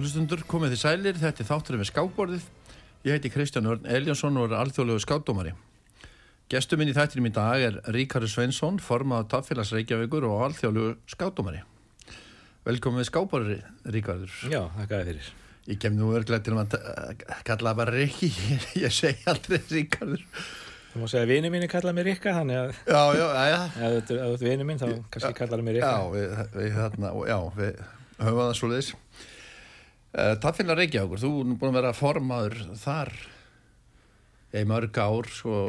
Góður hlustundur, komið þið sælir, þetta er þátturinn við skákborðið. Ég heiti Kristján Örn Eljánsson og er alþjóðlegu skákdómari. Gestur minn í þættinum í dag er Ríkari Sveinsson, formað taffélags Reykjavíkur og alþjóðlegu skákdómari. Velkomin við skákborðið, Ríkardur. Já, þakka fyrir. Ég kem nú örglega til að kalla bara Ríki, ég segi aldrei Ríkardur. Þú má segja að vini mín kalla mér Rikka, þannig að Já, já, já. ef þú ert vini mín þá kannski kallar mér Rikka. Já, við höfum það svo leiðis. Uh, Taffélag Reykjavíkur, þú er búin að vera formaður þar í mörg ár, svo,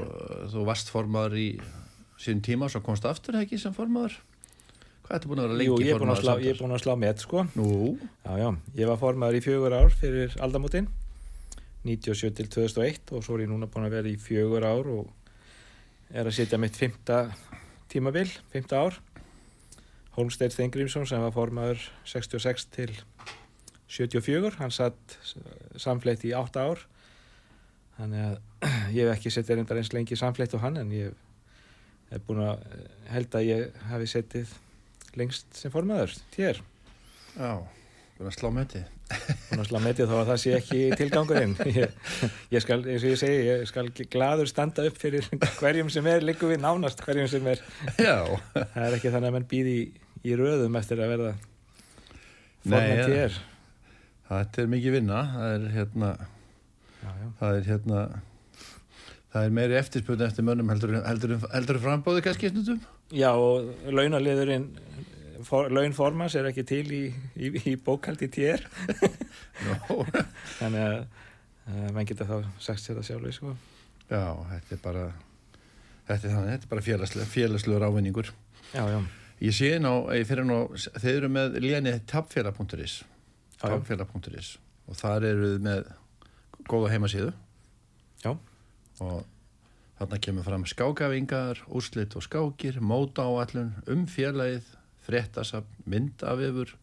þú varst formaður í sín tíma, svo komst aftur ekki sem formaður. Hvað ertu búin að vera lengi Jú, ég er formaður slá, ég er búin að slá með, sko. Já, já, ég var formaður í fjögur ár fyrir aldamótin, 97 til 2001 og svo er ég núna búin að vera í fjögur ár og er að setja mitt fymta tímabil, fymta ár. Holmsteinn Stengrimsson sem var formaður 66 til 74, hann satt samfleitt í 8 ár. Þannig að ég hef ekki setið reyndar eins lengi samfleitt á hann en ég hef búin að held að ég hafi setið lengst sem formaður, tér já, búin að slá með þið. búin að slá metið þó að það sé ekki tilgangurinn. Ég, ég skal, eins og ég segi ég skal gladur standa upp fyrir hverjum sem er, líku við nánast hverjum sem er. Já, það er ekki þannig að menn býði í, í röðum eftir að verða ja. tér þetta er mikið vinna, það er hérna, já, já. það er hérna, það er meiri eftirspurn eftir mönnum heldur, heldur, heldur frambóði kannski stundum? já og launaliðurinn for, launformans er ekki til í, í, í bókaldi tér þannig að uh, menn geta þá sagt sér það sjálf sko. já, þetta er bara, þetta er þannig, þetta er bara félagslegur ávinningur. já, já, Ég sé ná, ég fyrir ná, þeir eru með lénið tapfélag.is Tapfélag.is og þar eru þið með góða heimasíðu. Já. og þarna kemur fram skákavingar, úrslit og skákir móta áallun, um félagið fréttasafn, myndafifur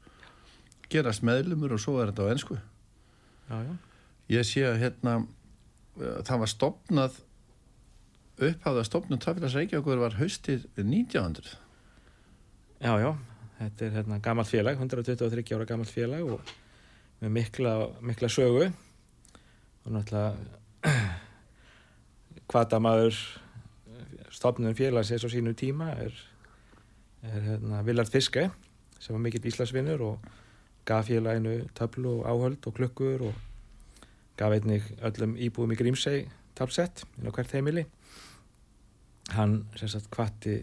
gerast meðlumur og svo er þetta á ennsku já, já. ég sé að hérna uh, það var stopnað upphafða stopnum tapfélags Reykjavíkur var haustið 1900 Já, já, þetta er hérna gamalt félag, 123 ára gamalt félag og með mikla, mikla sögu. Og náttúrulega hvata maður stopnum félagsins á sínu tíma er, er hérna Villard Fiske sem var mikill íslasvinnur og gaf félaginu töflu og áhöld og klukkur og gaf einnig öllum íbúum í Grímsey tapsett inn á hvert heimili. Hann sem sagt hvati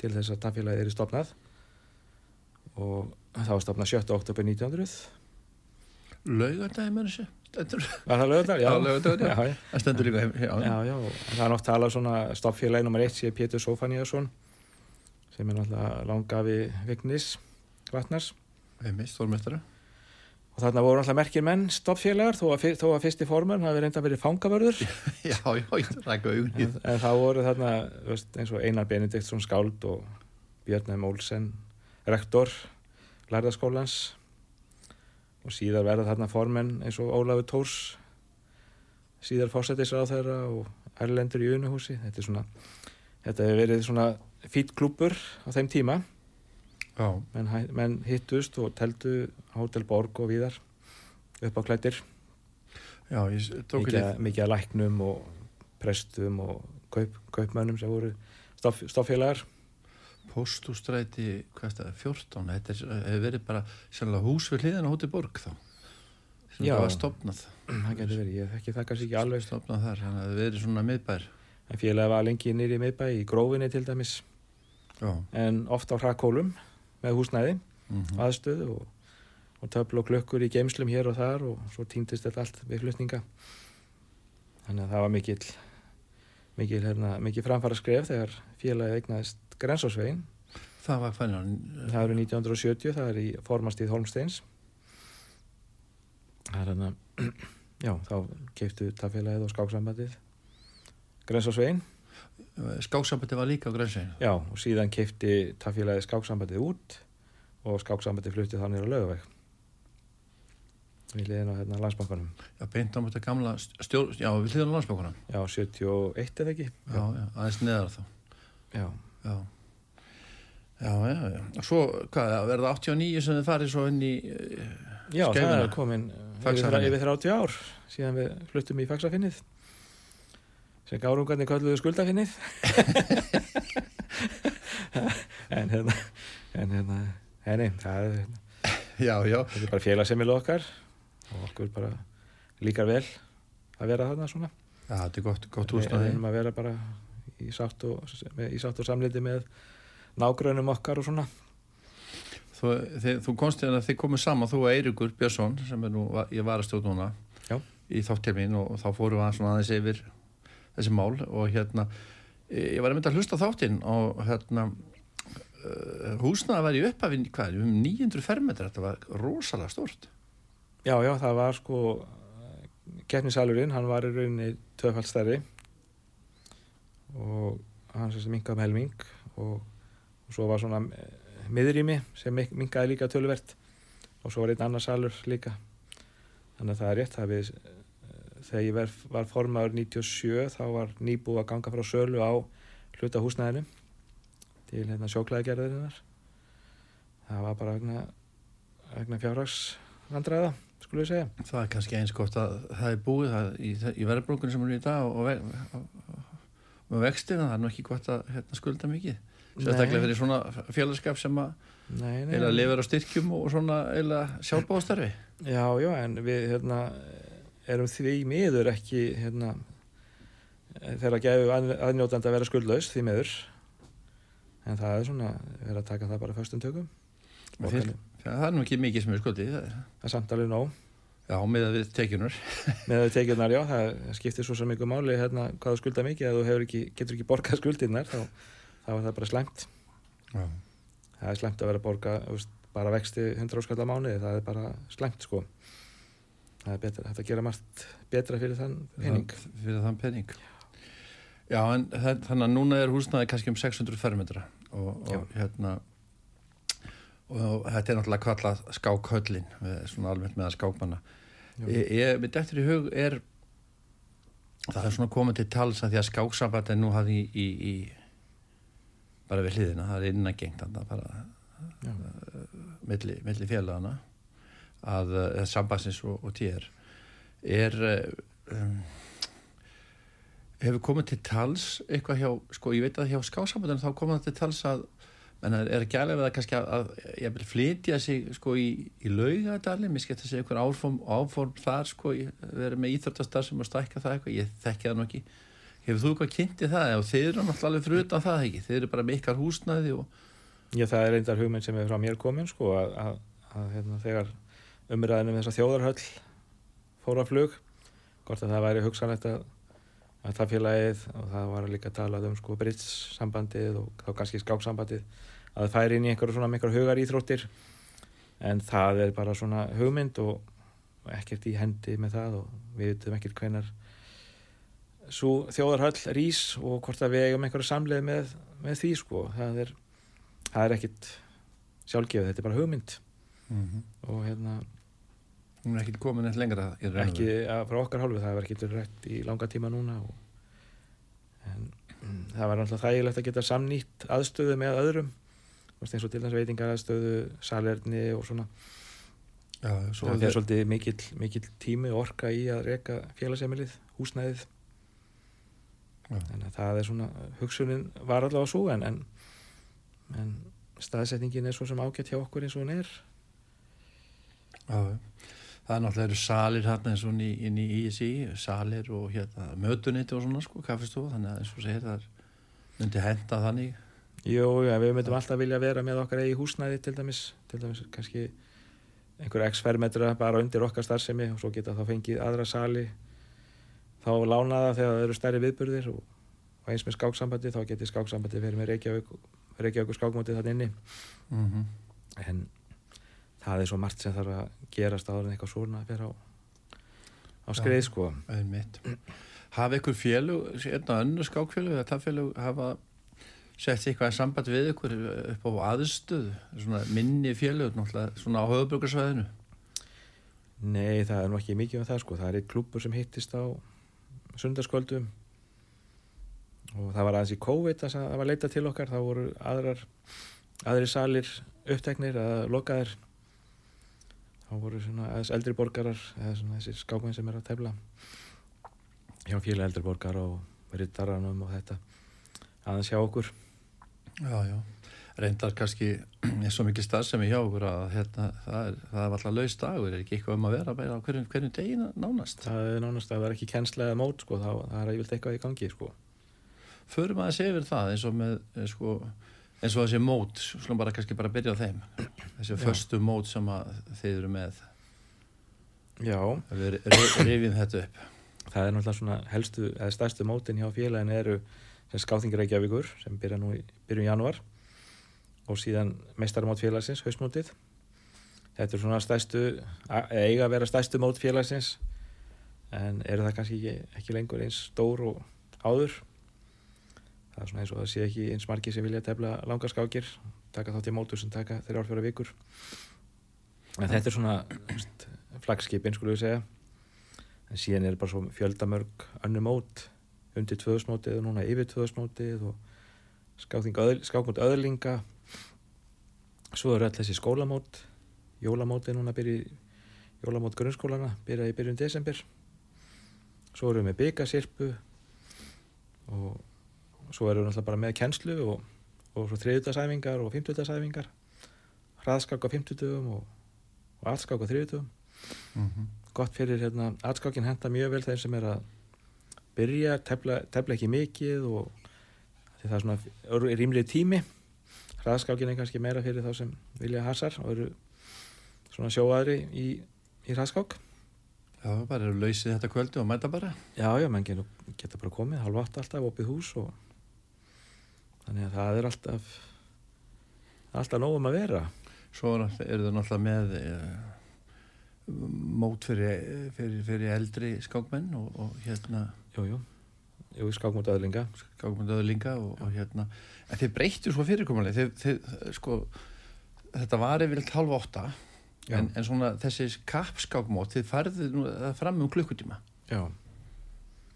til þess að tafélagið er stopnað og það var stopnað 7. oktober 1900 laugardæmi er þessi stendur, Var það lögðar? Já, laugardagur, já. já, það stendur líka heim, já, já, já. Það er nátt talað svona stoppfélagi nummer 1 sé Pétur Sofaniasson sem er náttúrulega langafi Vignis Vatnars heimi, stórmestara og þarna voru alltaf merkir menn stoppfélagar þó að, þó að fyrsti forman hafi reynda verið fangavörður já, já, ég rækka augun í en, en þá voru þarna veist, eins og Einar Benediktsson skáld og Björn M. Olsen rektor lærðaskólans og síðar verða þarna formenn eins og Ólafur Tórs síðar fósættisráð þeirra og Erlendur í Unuhúsi. Þetta er svona þetta hefur verið svona fýtt klúpur á þeim tíma. Já, menn, menn hittust og teldu Hótel Borg og víðar upp á klættir já, ég tók ekki mikið að læknum og prestum og kaup, kaupmönnum sem voru stoff, stofffélagar postústræti, hvað það, 14 þetta er- hefur verið bara sannlega hús við hliðina hóti borg þá. Sem Já. það var stopnað það getur verið, ég þekki það kannski ekki alveg. Stopnað þar, þannig að það verið svona miðbær. En félagi var lengi nýri miðbæ í grófinni til dæmis. Já, en oft á hrakkólum með húsnæði, mm aðstöðu og, og töfl og klukkur í geimslum hér og þar og svo týndist þetta allt við flutninga. Þannig að það var mikil mikil, hérna, mikil framfara skref þegar félagi eignaðist Grensásvegin það var hvernig það eru 1970, það er í formastíð Holmsteins. Það er hérna já, þá keiftu tafélagið og skáksambandið Grensásvegin skáksambandi var líka á grænsi já, og síðan keifti tafélagið skáksambandið út og skáksambandið flutti þannig á lögaveg við liðin á hérna, landsbankanum. Já, beint á mjög gamla stjórn já, við hliðina á landsbókunum já, 71 eða ekki? Já, já, aðeins neðar þá. Já, já Já, já, já. Og svo, hvað, verða 89 sem þið farið svo inn í uh, Já, það Skeifuna. er komin uh, yfir, Faxafinnið. yfir 30 ár síðan við fluttum í Faxafinnið sem gárungarnir kalluðu skuldafinnið en hérna en hérna, henni, það er, Já, já, þetta er bara félagsemilu okkar og okkur bara líkar vel að vera þarna svona já þetta er gott, gott við húsnaði erum að vera bara í sátt og, og samliti með nágrönum okkar og svona. Þú, þið, þú komst hérna að þið komið saman, þú og Eirikur Björnsson sem er nú, ég var að stjórn núna Já. í þáttir mín og, þá fórum við aðeins yfir þessi mál og hérna ég var að mynda að hlusta þáttinn og hérna uh, húsnaði var í upphafinn hvað, um 900 fermetrar þetta var rosalega stort Já, já, það var sko keppnisalurinn, hann var í rauninni tvöfald stærri og hann sem minkaði með helming og, og svo var svona eh, miðrými sem minkaði líka töluvert og svo var einn annar salur líka. Þannig að það er rétt að við eh, þegar ég var, var formaður 97 þá var nýbúið að ganga frá sölu á hluta húsnæðinu til hérna sjóklæðigerðirinnar það var bara vegna, vegna fjárhags segja. Það er kannski eins gott að það er búið það, í, í verðbrókunni sem er í dag og, og, og vextina, það er nú ekki gott að hérna, skulda mikið. Sérstaklega fyrir svona félagskap sem að eila nei. lifir á styrkjum og svona eila sjálfbáðstarfi Já, já, en við hérna, erum því miður ekki hérna, þegar að gefu aðnjótandi að vera skuldlaus því miður. En það er svona verið að taka það bara föstum tökum. Finnst- það er nú ekki mikið sem er skuldið það er, það er samt alveg nóg já, með að við tekjunur með þau tekjurnar, já, það skiptir svo ykkur máli hérna, hvað þú skulda mikið, ef þú ekki, getur ekki borgað skuldirnar, þá, þá er það bara slæmt. Já. það er slæmt að vera að borga veist, bara vexti 100 áskalla mánuði það er bara slæmt sko. Það er betra, þetta gera margt betra fyrir þann pening. Það- fyrir þann pening. Já, en það, þannig að núna er húsnaði kannski um 600 fermetra og, og hérna og þetta er náttúrulega kallað skákhöllin við svona almennt með að skákmanna. Ég, mitt eftir í hug er það er svona komið til tals að því að skáksamband er nú hafði í, í, í bara við hliðina, það er innangengt bara Já. milli, milli félagana að uh, sambansins og, og tér er uh, um, hefur komið til tals eitthvað hjá, sko ég veit að hjá skásambandinu þá komið til tals að menn er er ekki alveg að kannski að, að flytja sig sko í, í laugadalinn, mér skemmt að segja einhver áform, áform þar sko, vera með íþróttastar sem að stækka það eitthvað, ég þekki það nú ekki. Hefur þú eitthvað kynnt í það? Og þeir eru náttúrulega utan það ekki, þeir eru bara með ykkar húsnæði og Já, það er reyndar hugmynd sem er frá mér komin sko, að, að, að hérna, þegar umræðinu með þessa þjóðarhöll fór að flug hvort að það væri hugsanlegt að, að það félagið og það var líka að tala um sko Brits sambandið og þá kannski skáksambandið að það færi inn í einhverju svona miklar hugar íþróttir en það er bara svona hugmynd og, ekkert í hendi með það og við veitum ekkert hvenar svo þjóðarhöll rís og hvort að við eigum einhverju samleið með, með því sko. Það er það er ekkit sjálfgefið, þetta er bara hugmynd. Og hérna hún er ekki komin eitt lengra í raun og ekki frá okkar hálfu, það var ekki rætt í langa tíma núna og, en mm, það var náttúrulega þægilegt að geta samnýtt aðstöðu með öðrum. Þú veist, eins og til þess veitingar aðstöðu salerni og svona. Já, svo það er svolítið mikill, mikill tími orka í að reka félagsemilið, húsnæðið. Já. að það er svona hugsunin var allavega svo en, en, en staðsetningin er svo sem ágætt hjá okkur eins og hún er. Já, já. Það er náttúrulega salir hérna eins og inn í, inn í ISI, salir og hérna mötuniti og svona sko, kaffistofa, þannig að eins og segir það myndi henda þannig. Jú, já, við myndum alltaf vilja vera með okkar eigi húsnæði til dæmis, til dæmis kannski einhver x fermetra bara undir okkar starfsemi og svo geta þá fengið aðra sali þá lánaða þegar það eru stærri viðburðir og, og eins með skáksambandi þá geti skáksambandi verið með Reykjavík, Reykjavík skákmótið þannig inni Mm -hmm. en það er svo margt sem þarf að gerast áður en eitthvað svona að vera á, á skreið sko. Hafa ykkur félug, hérna önnu skákfélug, eða það félug hafa sett eitthvað samband við ykkur upp á aðstöð, svona minni félug, svona á höfubrukarsvæðinu. Nei, það er nú ekki mikið um það sko. Það er eitt klúbbur sem hittist á sundarskvöldum og það var aðeins í COVID að það var leitað til okkar. Það voru aðrar, aðri salir uppteknir að lokaðir. Þá þá voru svona aðeins eldri borgarar eða svona þessir skákmenn sem er að tefla hjá fjöla eldri borgar og rittaranum og þetta aðeins hjá okkur Já, já. Reyndar kannski er svo mikið stað sem er hjá okkur að hérna, það er, það er alltaf laus dagur, er ekki eitthvað um að vera bara á hverjum, hverjum degi nánast. það er nánast að það er ekki kennslega mót sko, þá það er yfirleitt eitthvað í gangi sko. Förum að segja yfir það eins og með, eh, sko, eins og þessi mót, slúm bara kannski bara byrja á þeim. Þessi förstu mót sem að þeir eru með, já, við ri- rifjum þetta upp. það er náttúrulega svona helstu eða stærstu mótin hjá félaginu eru sem skáþingir Reykjavíkur sem byrja nú í byrjun januar og síðan meistarmót félagsins, hausmótið þetta er svona stærstu eiga að vera stærstu mót félagsins en eru það kannski ekki, ekki lengur eins stór og áður það er svona eins og það sé ekki eins margir sem vilja tefla langarskákir taka þátt í mótur sem taka þeirra árfjóra vikur. En þetta er svona flagskipin skulum við segja. En síðan er bara svo fjöldamörg önnu mót undir tvöðusmótið og núna yfir tvöðusmótið og skákmót öðlinga. Svo eru öll þessi skólamót. Jólamótið núna byrja í jólamót grunnskólana byrja í byrjun desember. Svo erum við með byggasirpu og svo erum við náttúrulega bara með kennslu og, og svo þriðutarsæfingar og fimmtutarsæfingar hraðskák á fimmtutugum og, og allskák á þriðutugum Mm gott fyrir hérna, atskákin henda mjög vel þeim sem er að byrja, tefla, tefla ekki mikið og það er svona rýmlið tími. Hraðskákin er kannski meira fyrir þá sem vilja hasar og eru svona sjóaðri í, í hraðskák. Já, bara eru lausið þetta kvöldu og mæta bara. já, já, menn geta bara komið halv átt alltaf, opið hús og þannig að það er alltaf það er alltaf nógum að vera. Svo eru þau náttúrulega með uh, mót fyrir, fyrir, fyrir eldri skákmenn og, og hérna jú, jú, jú skákmót öðlinga skákmyndaðurlinga og, og hérna. En þeir breyttu svo fyrirkomulega þeir, þeir, sko, þetta var yfirleitt halv åtta Já. en, en svona þessi kappskákmót þið færðu nú það fram um klukkutíma. Já,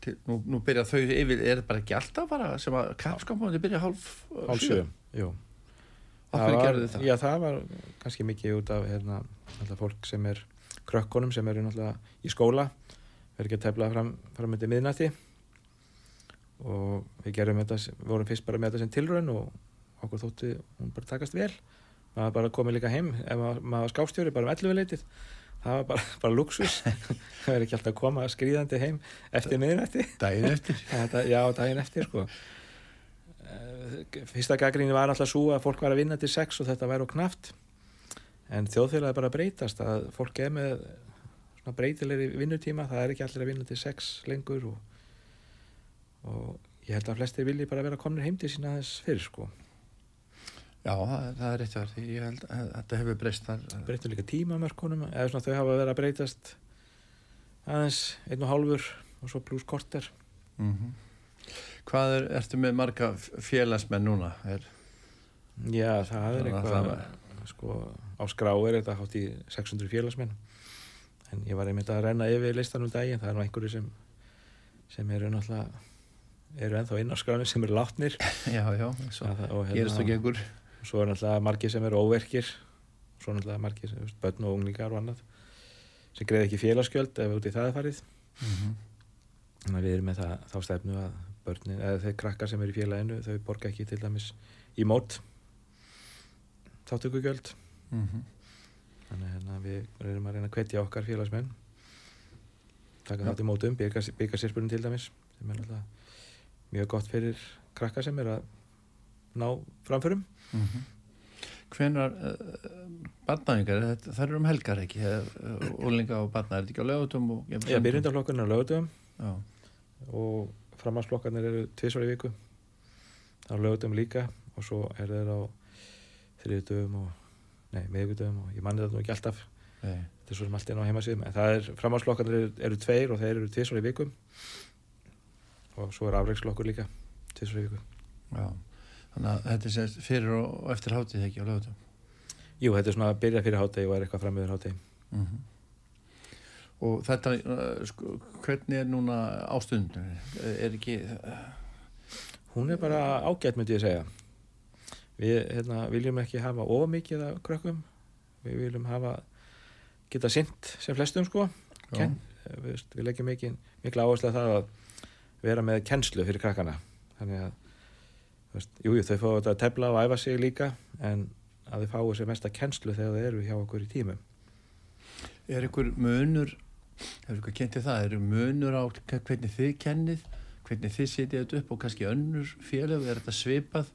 Til, nú, nú byrja þau yfir, er það bara ekki alltaf bara sem að kappskákmóti byrja hálf hálf sjö? jú. Var- gerðu þið það? Já, það var kannski mikið út af hérna, fólk sem er krökkunum sem eru náttúrulega í skóla verður ekki að tefla fram, fram með miðnætti. Og við gerum þetta, við vorum fyrst bara með þetta sem tilraun og okkur þótti hún bara takast vel. Maður bara komið líka heim ef maður, maður skástjóri bara um 11 leitið það var bara, bara luxus það er ekki alltaf að koma skrýðandi heim eftir miðnætti daginn eftir. Þetta, já, daginn eftir sko. Eh, Fyrsta gaggrinni var alltaf svo að fólk var að vinna til sex og þetta væri á knaft en þjóðfélagi bara breytast að fólk er með svona breytilegri vinnutíma það er ekki allir að vinna til sex lengur og, og ég held að flestir vilji bara vera komnir heim til sína þess fyrir sko já, það, er rétt verð ég held að þetta hefur breyst þar breytur líka tímamörkunum eða svona þau hafa verið að breytast aðeins einn og hálfur og svo pluss korter. Mm hvað er, ertu með marga félagsmenn núna? Er, Já, það er að eitthvað það sko, á skrá er þetta hátt í 600 félagsmenn. En ég var einmitt að renna yfir listan um daginn, það er nú einhverju sem sem eru náttúrulega eru ennþá inn á skránu sem eru látnir. Já, já, svo Það- gerist og gengur svo er náttúrulega margir sem eru óverkir svo náttúrulega margir veist, börn og unglingar og annað sem greiði ekki félagsgjöld ef út í það er farið. Mm þannig að við erum með það, þá stefnu að börnin, eða þeir krakkar sem eru í félaginu þau borga ekki til dæmis í mót þáttökugjöld -hmm. þannig að hérna, við erum að reyna að hvetja okkar félagsmenn taka þátt í mótum, byggasirspunum til dæmis sem er alltaf mjög gott fyrir krakka sem er að ná framförum. Mm -hmm. Hvenar uh, barnaðingar, það eru um helgar ekki? Úlinga og barna, er þetta ekki á lögutum og Já, byrjundarflokkurinn er á lögutum Já, og framhansflokkarnir eru tvisvar í viku. Á lögutum líka og svo er þeir á þriðutum og nei, miðgutum og ég manni þetta nú ekki alltaf. Nei, þetta er svo sem allt inn á heimasíðum en það er, framhansflokkarnir eru, eru tveir og þeir eru tvisvar í viku. Og svo er afreiksflokkur líka tvisvar í viku. Já Þannig að þetta er sérst fyrir og eftir hátíð ekki á lögutum Jú, þetta er svona að byrja fyrir hátegi og er eitthvað framöður hátegi mm Og þetta, uh, sko, hvernig er núna ástundin? Er ekki, Hún er bara ágætt myndi ég segja. Við hérna, viljum ekki hafa of mikið af krökkum. Við viljum hafa geta sint sem flestum sko. Ken, við, við leggjum mikið, mikla áherslu að það að vera með kennslu fyrir krakkana. Þannig að veist, jú, þau fá þetta að tefla og æfa sig líka en að þau fáu sér mesta kennslu þegar þau eru hjá okkur í tímum. Er einhver munur, hefur eitthvað kentið það, eru munur á hvernig þið kennið, hvernig þið sitið þetta upp og kannski önnur félög, er þetta svipað?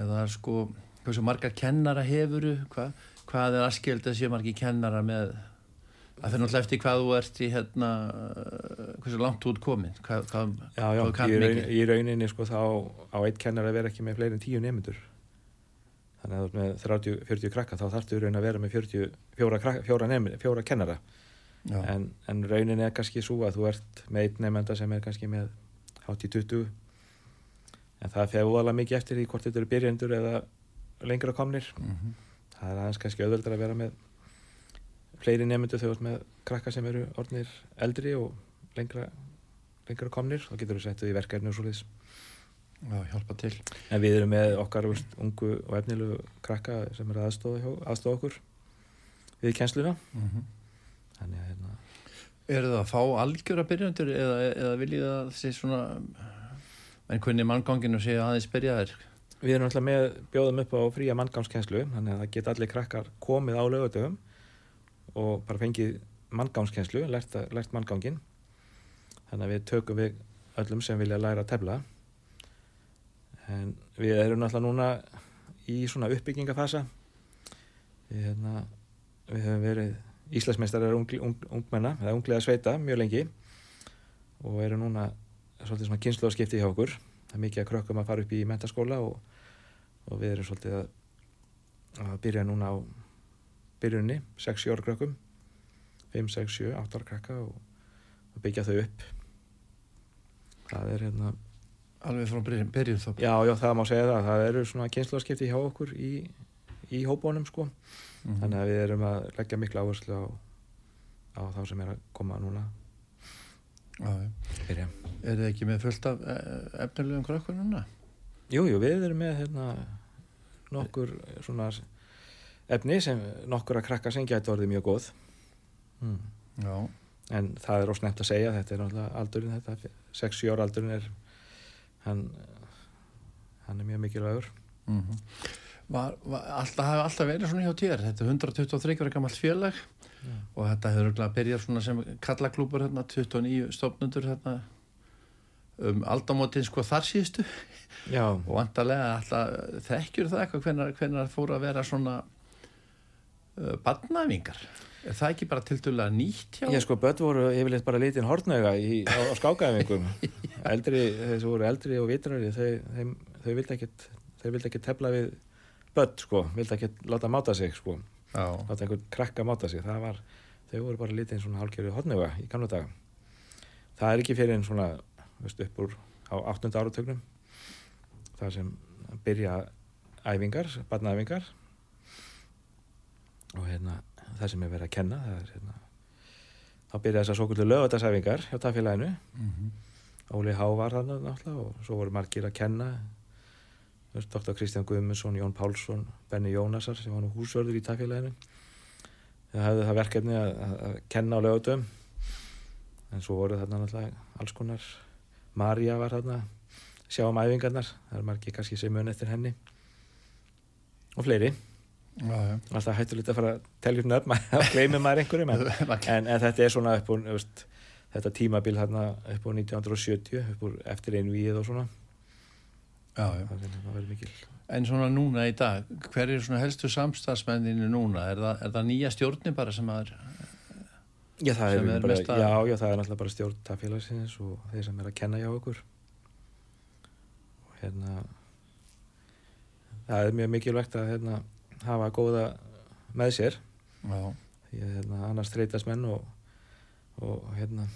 Eða sko, hversu margar kennara hefuru, hva, hvað er aðskild að sé margir kennara með, það er náttúrulega eftir hvað þú ert í hérna, uh, hversu langt þú ert komin, hvað, hvað, Já, já, hvað í, raun, í rauninni sko þá á eitt kennar að vera ekki með fleiri en tíu nemyndur þannig að þú ert með 30, 40 krakka þá þarftu í raun að vera með 40, fjóra, krakka, fjóra, nemi, fjóra kennara. En, en rauninni er kannski svo að þú ert með einn nefnda sem er kannski með hátt í 20 en það fer úðalega mikið eftir því hvort þetta eru byrjendur eða lengra komnir. Mhm, það er aðeins kannski auðveldar að vera með fleiri nefndu þegar með krakka sem eru orðnir eldri og lengra, lengra komnir þá getur þú sett þau í verkefni og svoleiðis já, hjálpa til. en við erum með okkar veist, ungu og efnilegu krakka sem eru aðstofa, aðstofa okkur við kennsluna Mhm. þannig að hérna, Er það að fá algjöra byrjandur eða, eða viljið það sé svona en hvernig mannganginu sé aðeins byrjaðir við erum alltaf með bjóðum upp á fría manngámskennslu þannig að það geta allir krakkar komið á lögutöfum og bara fengið manngámskennslu, lært, lært manngangin þannig að við tökum við öllum sem vilja læra að tefla. En við erum alltaf núna í svona uppbyggingafasa við, hérna, við höfum verið Íslandsmeistarar ung, ung, ungmenna eða unglega sveita mjög lengi og erum núna svolítið svona kynnslóðskipti hjá okkur. Það er mikið að krökkum að fara upp í mentaskóla og, og við erum svolítið að, að byrja núna á byrjunni, 6-7 ára krökkum 5, 6, 7, 8 ára krakka og, og byggja þau upp það er hérna alveg frá byrjun, byrjun þá já, já, það má segja það, það eru svona kynnslóðskipti hjá okkur í, í hópónum sko, Mhm. þannig að við erum að leggja mikla áherslu á, á þá sem er að koma núna já. byrja. Er þið ekki með fullt af eh, efnilegum krökkur núna? Jú, jú, við erum með hérna, nokkur svona efni sem nokkur að krakka sem gæti orðið mjög góð mm. Já. en það er ósnefnt að segja þetta er náttúrulega aldurinn þetta 6-7 ára aldurinn er hann, hann er mjög mikilvægur Mm var, var, alltaf hafi alltaf verið svona hjá tér þetta er 123 ára gammalt félag Já. og þetta hefur örugglega byrjað svona sem kallaklúpur hérna, 29 stofnundur hérna um aldamótin sko þar síðustu Já, og vantarlega alltaf þekkjur það eitthvað hvenar, hvenar fóru að vera svona badnæfingar er það ekki bara tildulega nýtt hjá ég sko börn voru yfirleitt bara litin hortnauga í, á, á skákaæfingum. Eldri, þessu voru eldri og vitrari þau, þau vildi ekkit þau vildi ekkit tefla við börn sko, vildi ekkit láta máta sig sko. Já, láta einhvern krakka máta sig. Það var, þau voru bara litið svona hálfgerðu hodnöfa í gamla daga. Það er ekki fyrir en svona veist, upp úr á 8. áratögnum það sem byrja æfingar, barnaæfingar og hérna það sem er verið að kenna er hérna þá byrja þessar svo kvöldu lögadagsæfingar hjá tafélaginu mm Óli Há var hann náttúrulega og svo voru margir að kenna. Dr. Kristján Guðmundsson, Jón Pálsson Benny Jónasar sem var nú húsvörður í tafélaginu það hefði það verkefni að, að, kenna á lögutum en svo voru þarna náttúrulega alls konar. Marja var þarna. Sjá um æfingarnar, það er margir kannski sem mun eftir henni. Og fleiri. Alltaf hættulegt að fara að telja upp nöfn, þá gleymir maður einhverjum en, en, en þetta er svona upp úr veist, þetta tímabil þarna upp úr 1970 upp úr eftir einu íð og svona. Já, já. það er- það verður mikil. En svona núna í dag, hver er svona helstu samstagsmenninu núna? Er það, er það nýja stjórni bara sem að er já það, er er bara, mesta- já, já, það er náttúrulega bara stjórn tafélagsins og þeir sem er að kenna hjá okkur. Og hérna það er mjög mikilvægt að hérna, hafa góða með sér. Já, því að hérna, annars þreytast menn og, og hérna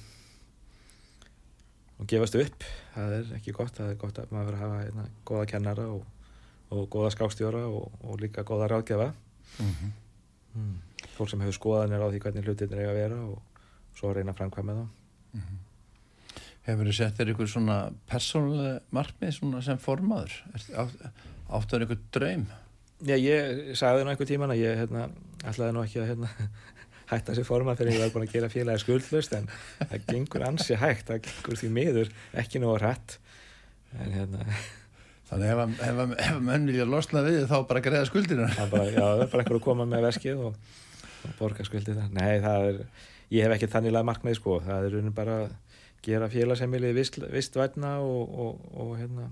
og gefast upp. Það er ekki gott, það er gott að maður verður að hafa hérna, góða kennara og, og góða skákstjóra og, og líka góða ráðgjafa. Mm mm. fólk sem hefur skoðanir á því hvernig hlutinir eiga að vera og svo reyna að framkvæma það Hefur þið sett þér ykkur svona persónulega markmið svona sem formaður? Er- átt- Áttu þér ykkur draum? Já, ég sagði nú einhver tíman að ég hérna, ætlaði nú ekki að hérna, hætta sér forma fyrir ég var búin að gera félagi skuldlust en það gengur ansi hægt, það gengur því miður ekki nógu hrætt en hérna Þannig ef, að- ef, að- ef menn vilja losna við þá bara greiða bara, já, það er bara einhver að koma með veskið og, og borga skuldið það nei, það er, ég hef ekki þannig lag markmið sko, það er raunin bara að gera félagsheimilið vist, vistvætna og, og, og hérna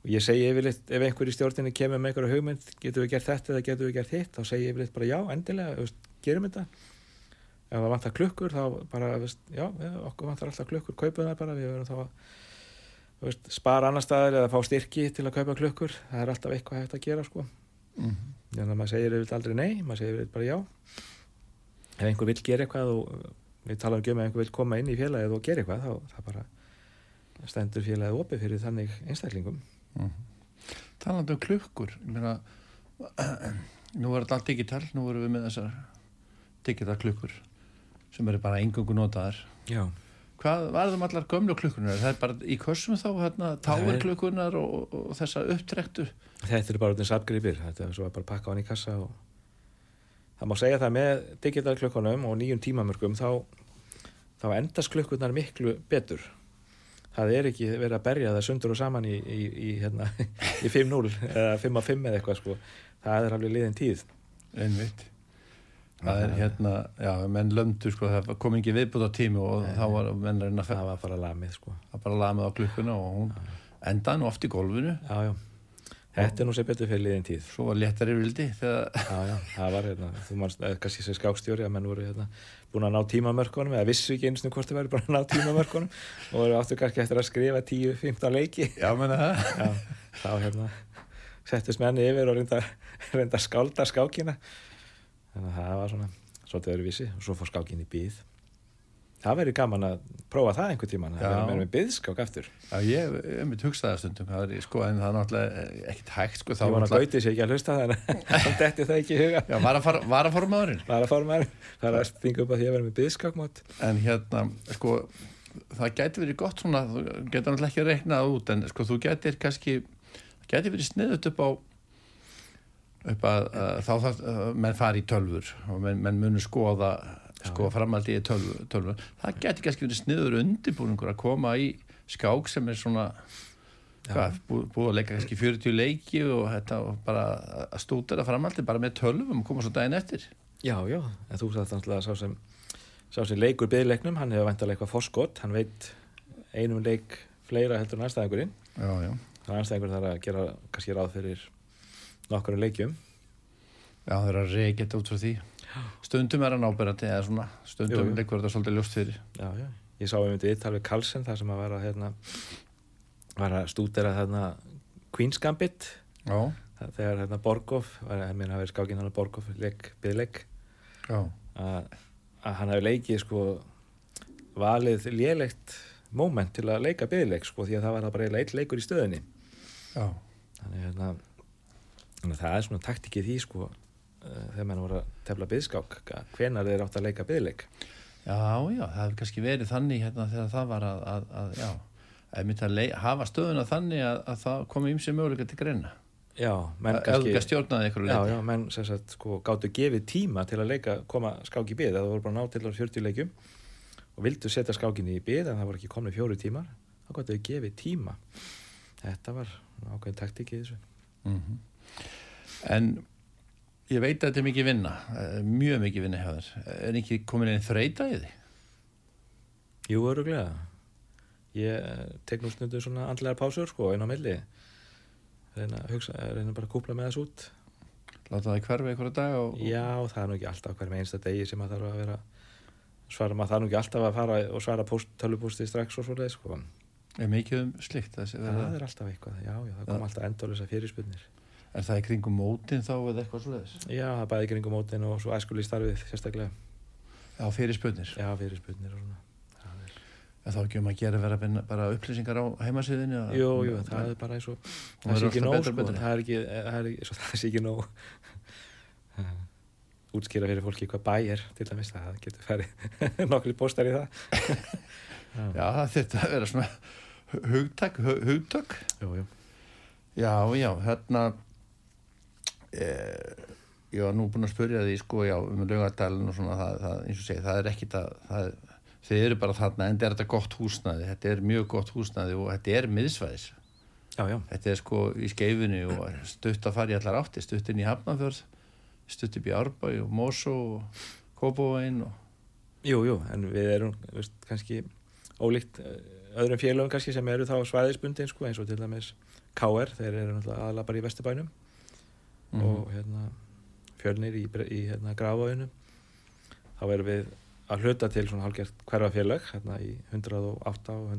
og ég segi yfirleitt, ef einhver í stjórninni kemur með einhverju hugmynd, getur við gert þetta eða getur við gert hitt, þá segi ég yfirleitt bara já, endilega veist, gerum þetta. Ef það vantar klukkur, þá bara veist, já, okkur vantar alltaf klukkur, kaupum það bara við verðum þá að veist, spara annar staðar eða fá styrki til að kaupa klukkur. Það er alltaf eitthvað hægt að gera sko. Mm þannig að maður segir yfirleitt aldrei nei maður segir yfirleitt bara já. Ef einhver vill gera eitthvað og við talaum ekki um ef einhver vill koma inn í félagið og gera eitthvað þá þannig einstaklingum Talandi um klukkur, ég meina, nú er þetta allt digital, nú erum við með þessar digital klukkur sem eru bara engungu notaðar. já, Hvað varðum allar gömlu klukkunar? Það er bara í kössum þá, hérna, táir Nei. klukkunar og, og, þessa upptrektu. þetta er bara orðin sapgripir þetta er svo að bara pakka á hann í kassa og það má segja það með digital klukkunum og nýjum tímamörkum þá, þá endast klukkunar miklu betur það er ekki verið að berja það sundur og saman í, í, í, hérna, í 5-0 eða 5-5 eða eitthvað sko. það er alveg liðin tíð Einmitt. Það er hérna, já, menn lömdu sko, það kom ekki viðbútt á tími og Nei. þá var menn að reyna að það var bara lamið sko. að bara laga með á klukkuna og hún endaði nú oft í gólfinu. já, já. Þetta er nú sem betur fyrir liðin tíð. Svo var léttari vildi þegar, Já, já, það var hérna, þú manst, eða kannski sem skákstjóri að menn voru hérna búin að ná tímamörkunum eða vissu ekki eins og hvort þið væri bara að ná tímamörkunum og voru áttu kannski eftir að skrifa 10-15 leiki. Já, menna það. já, þá hérna settist menni yfir og reynda, reynda skálda skákina. Þannig að það var svona svolítið öðruvísi. Og svo fór skákin í byð það verið gaman að prófa það einhvern tíman að Já. vera með byðskák aftur Já, ég hef mitt hugsaði það stundum, það er, sko, en það er náttúrulega ekkit hægt, sko, ég var að gauti sér ekki að hlusta þannig að hann detti það ekki í huga Já, var að fara, var að fara maðurinn. það er að það er að stinga upp að að vera með byðskákmátt En hérna, sko, það gæti verið gott svona, þú getur náttúrulega ekki að reikna það út, en sko, þú getur kannski, það gæti verið sniðut upp á, upp að, að þá það, menn fari í tölfur og menn, menn munu skoða, sko, framaldi í tölfur, tölfur. Það gæti kannski verið sniður undirbúningur að koma í skák sem er svona, hvað, bú, búið að leika kannski 40 leiki og þetta og bara að stúdera framaldi bara með tölvum og koma svo daginn eftir. Já, já, en þú sagði náttúrulega sá sem, sá sem leikur byggleiknum, hann hefur vantilega eitthvað forskott, hann veit einum leik fleira heldur en anstæðingurinn. Já, já. Það er anstæðingur þar að gera kannski ráð fyrir nokkru leikjum. Já, það er að reykja þetta út frá því. Stundum er hann áberandi eða svona, stundum leikur þetta svolítið ljóst fyrir. Já, já. Ég sá þetta viðtal við Carlsen þar sem að var að, hérna, var að stúdera þarna Queen's Gambit Já, þegar hérna Borgov, var, ég meina að vera skákinn hann að Borgov leik, byggleik, að, að hann hefur leikið sko valið lélegt moment til að leika byggleik sko því að það var bara eitt leikur í stöðinni. já. þannig hérna þannig að það er svona taktikið því sko þegar mann voru að tefla byðskák hvenar þeir átt að leika byðleik Já, já, það hefur kannski verið þannig hérna þegar það var að, að, að já, ef mitt að hafa stöðuna þannig að, að það komi ymsi möguleika til greina. já, menn kannski ekki stjórnaði ykkur já, já, menn sem sagt sko gáttu gefið tíma til að leika, koma skák í byð það voru bara ná til á 40 leikjum og vildu setja skákinni í byð en það voru ekki komni fjóri tímar þá gáttu þau gefið tíma. Þetta var ákveðin taktík í þessu. Mm En ég veit að þetta er mikið vinna, eh, mjög mikið vinna hjá þér. Er ekki komin einn þreita í því? Jú, öruglega. Ég tek nú stundu svona andlegar pásur, sko, einn á milli. Reyna, hugsa, reyna bara að kúpla með þess út. Láta það hverfa einhverja dag og... Já, það er nú ekki alltaf hver með einsta degi sem að þarf að vera svara maður, það nú ekki alltaf að fara og svara tölvupústi strax og svoleið, sko. Er mikið um slikt Það verða? er alltaf eitthvað, já, já, það kom alltaf endurlösa fyrirspunnir. Er það í kringum mótin þá eða eitthvað svoleiðis? Já, það er bæði kringum mótin og svo æskuli starfið, sérstaklega. Já, fyrir spurnir. Já, fyrirspunnir og svona. Það En þá ekki um að gera vera bara upplýsingar á heimasíðinni? að- jú, jú, það er bara eins og Það það sé ekki nóg og sko, betra. það er ekki, það er það sé ekki nóg útskýra fyrir fólki hvað bæ er til dæmis, það getur farið nokkri postar í það Já, það þurfti að vera svona hugtak, hu- hugtök. jú, jú. Já, já, hérna e, ég var nú búin að spurja því sko já um lögadalinn og svona það, það eins og segi það er ekkit að það, þið eru bara þarna en þetta er gott húsnaði þetta er mjög gott húsnaði og þetta er miðsvæðis. Já, já, þetta er sko í skeifinu og stutt að fara í allar átti stutt inn í Hafnarfjörð stutt upp í Árbæ og Mosó og Kópavóin og jú, jú, en við erum veist, kannski ólíkt eh, öðrum félögum kannski sem eru þá svæðisbundin sko, eins og til dæmis KR, þeir eru náttúrulega aðalega bara í Vesturbænum Mhm. og hérna fjölnir í, í hérna grafáinu þá erum við að hluta til svona hálfgert hverfa félag hérna í 108 og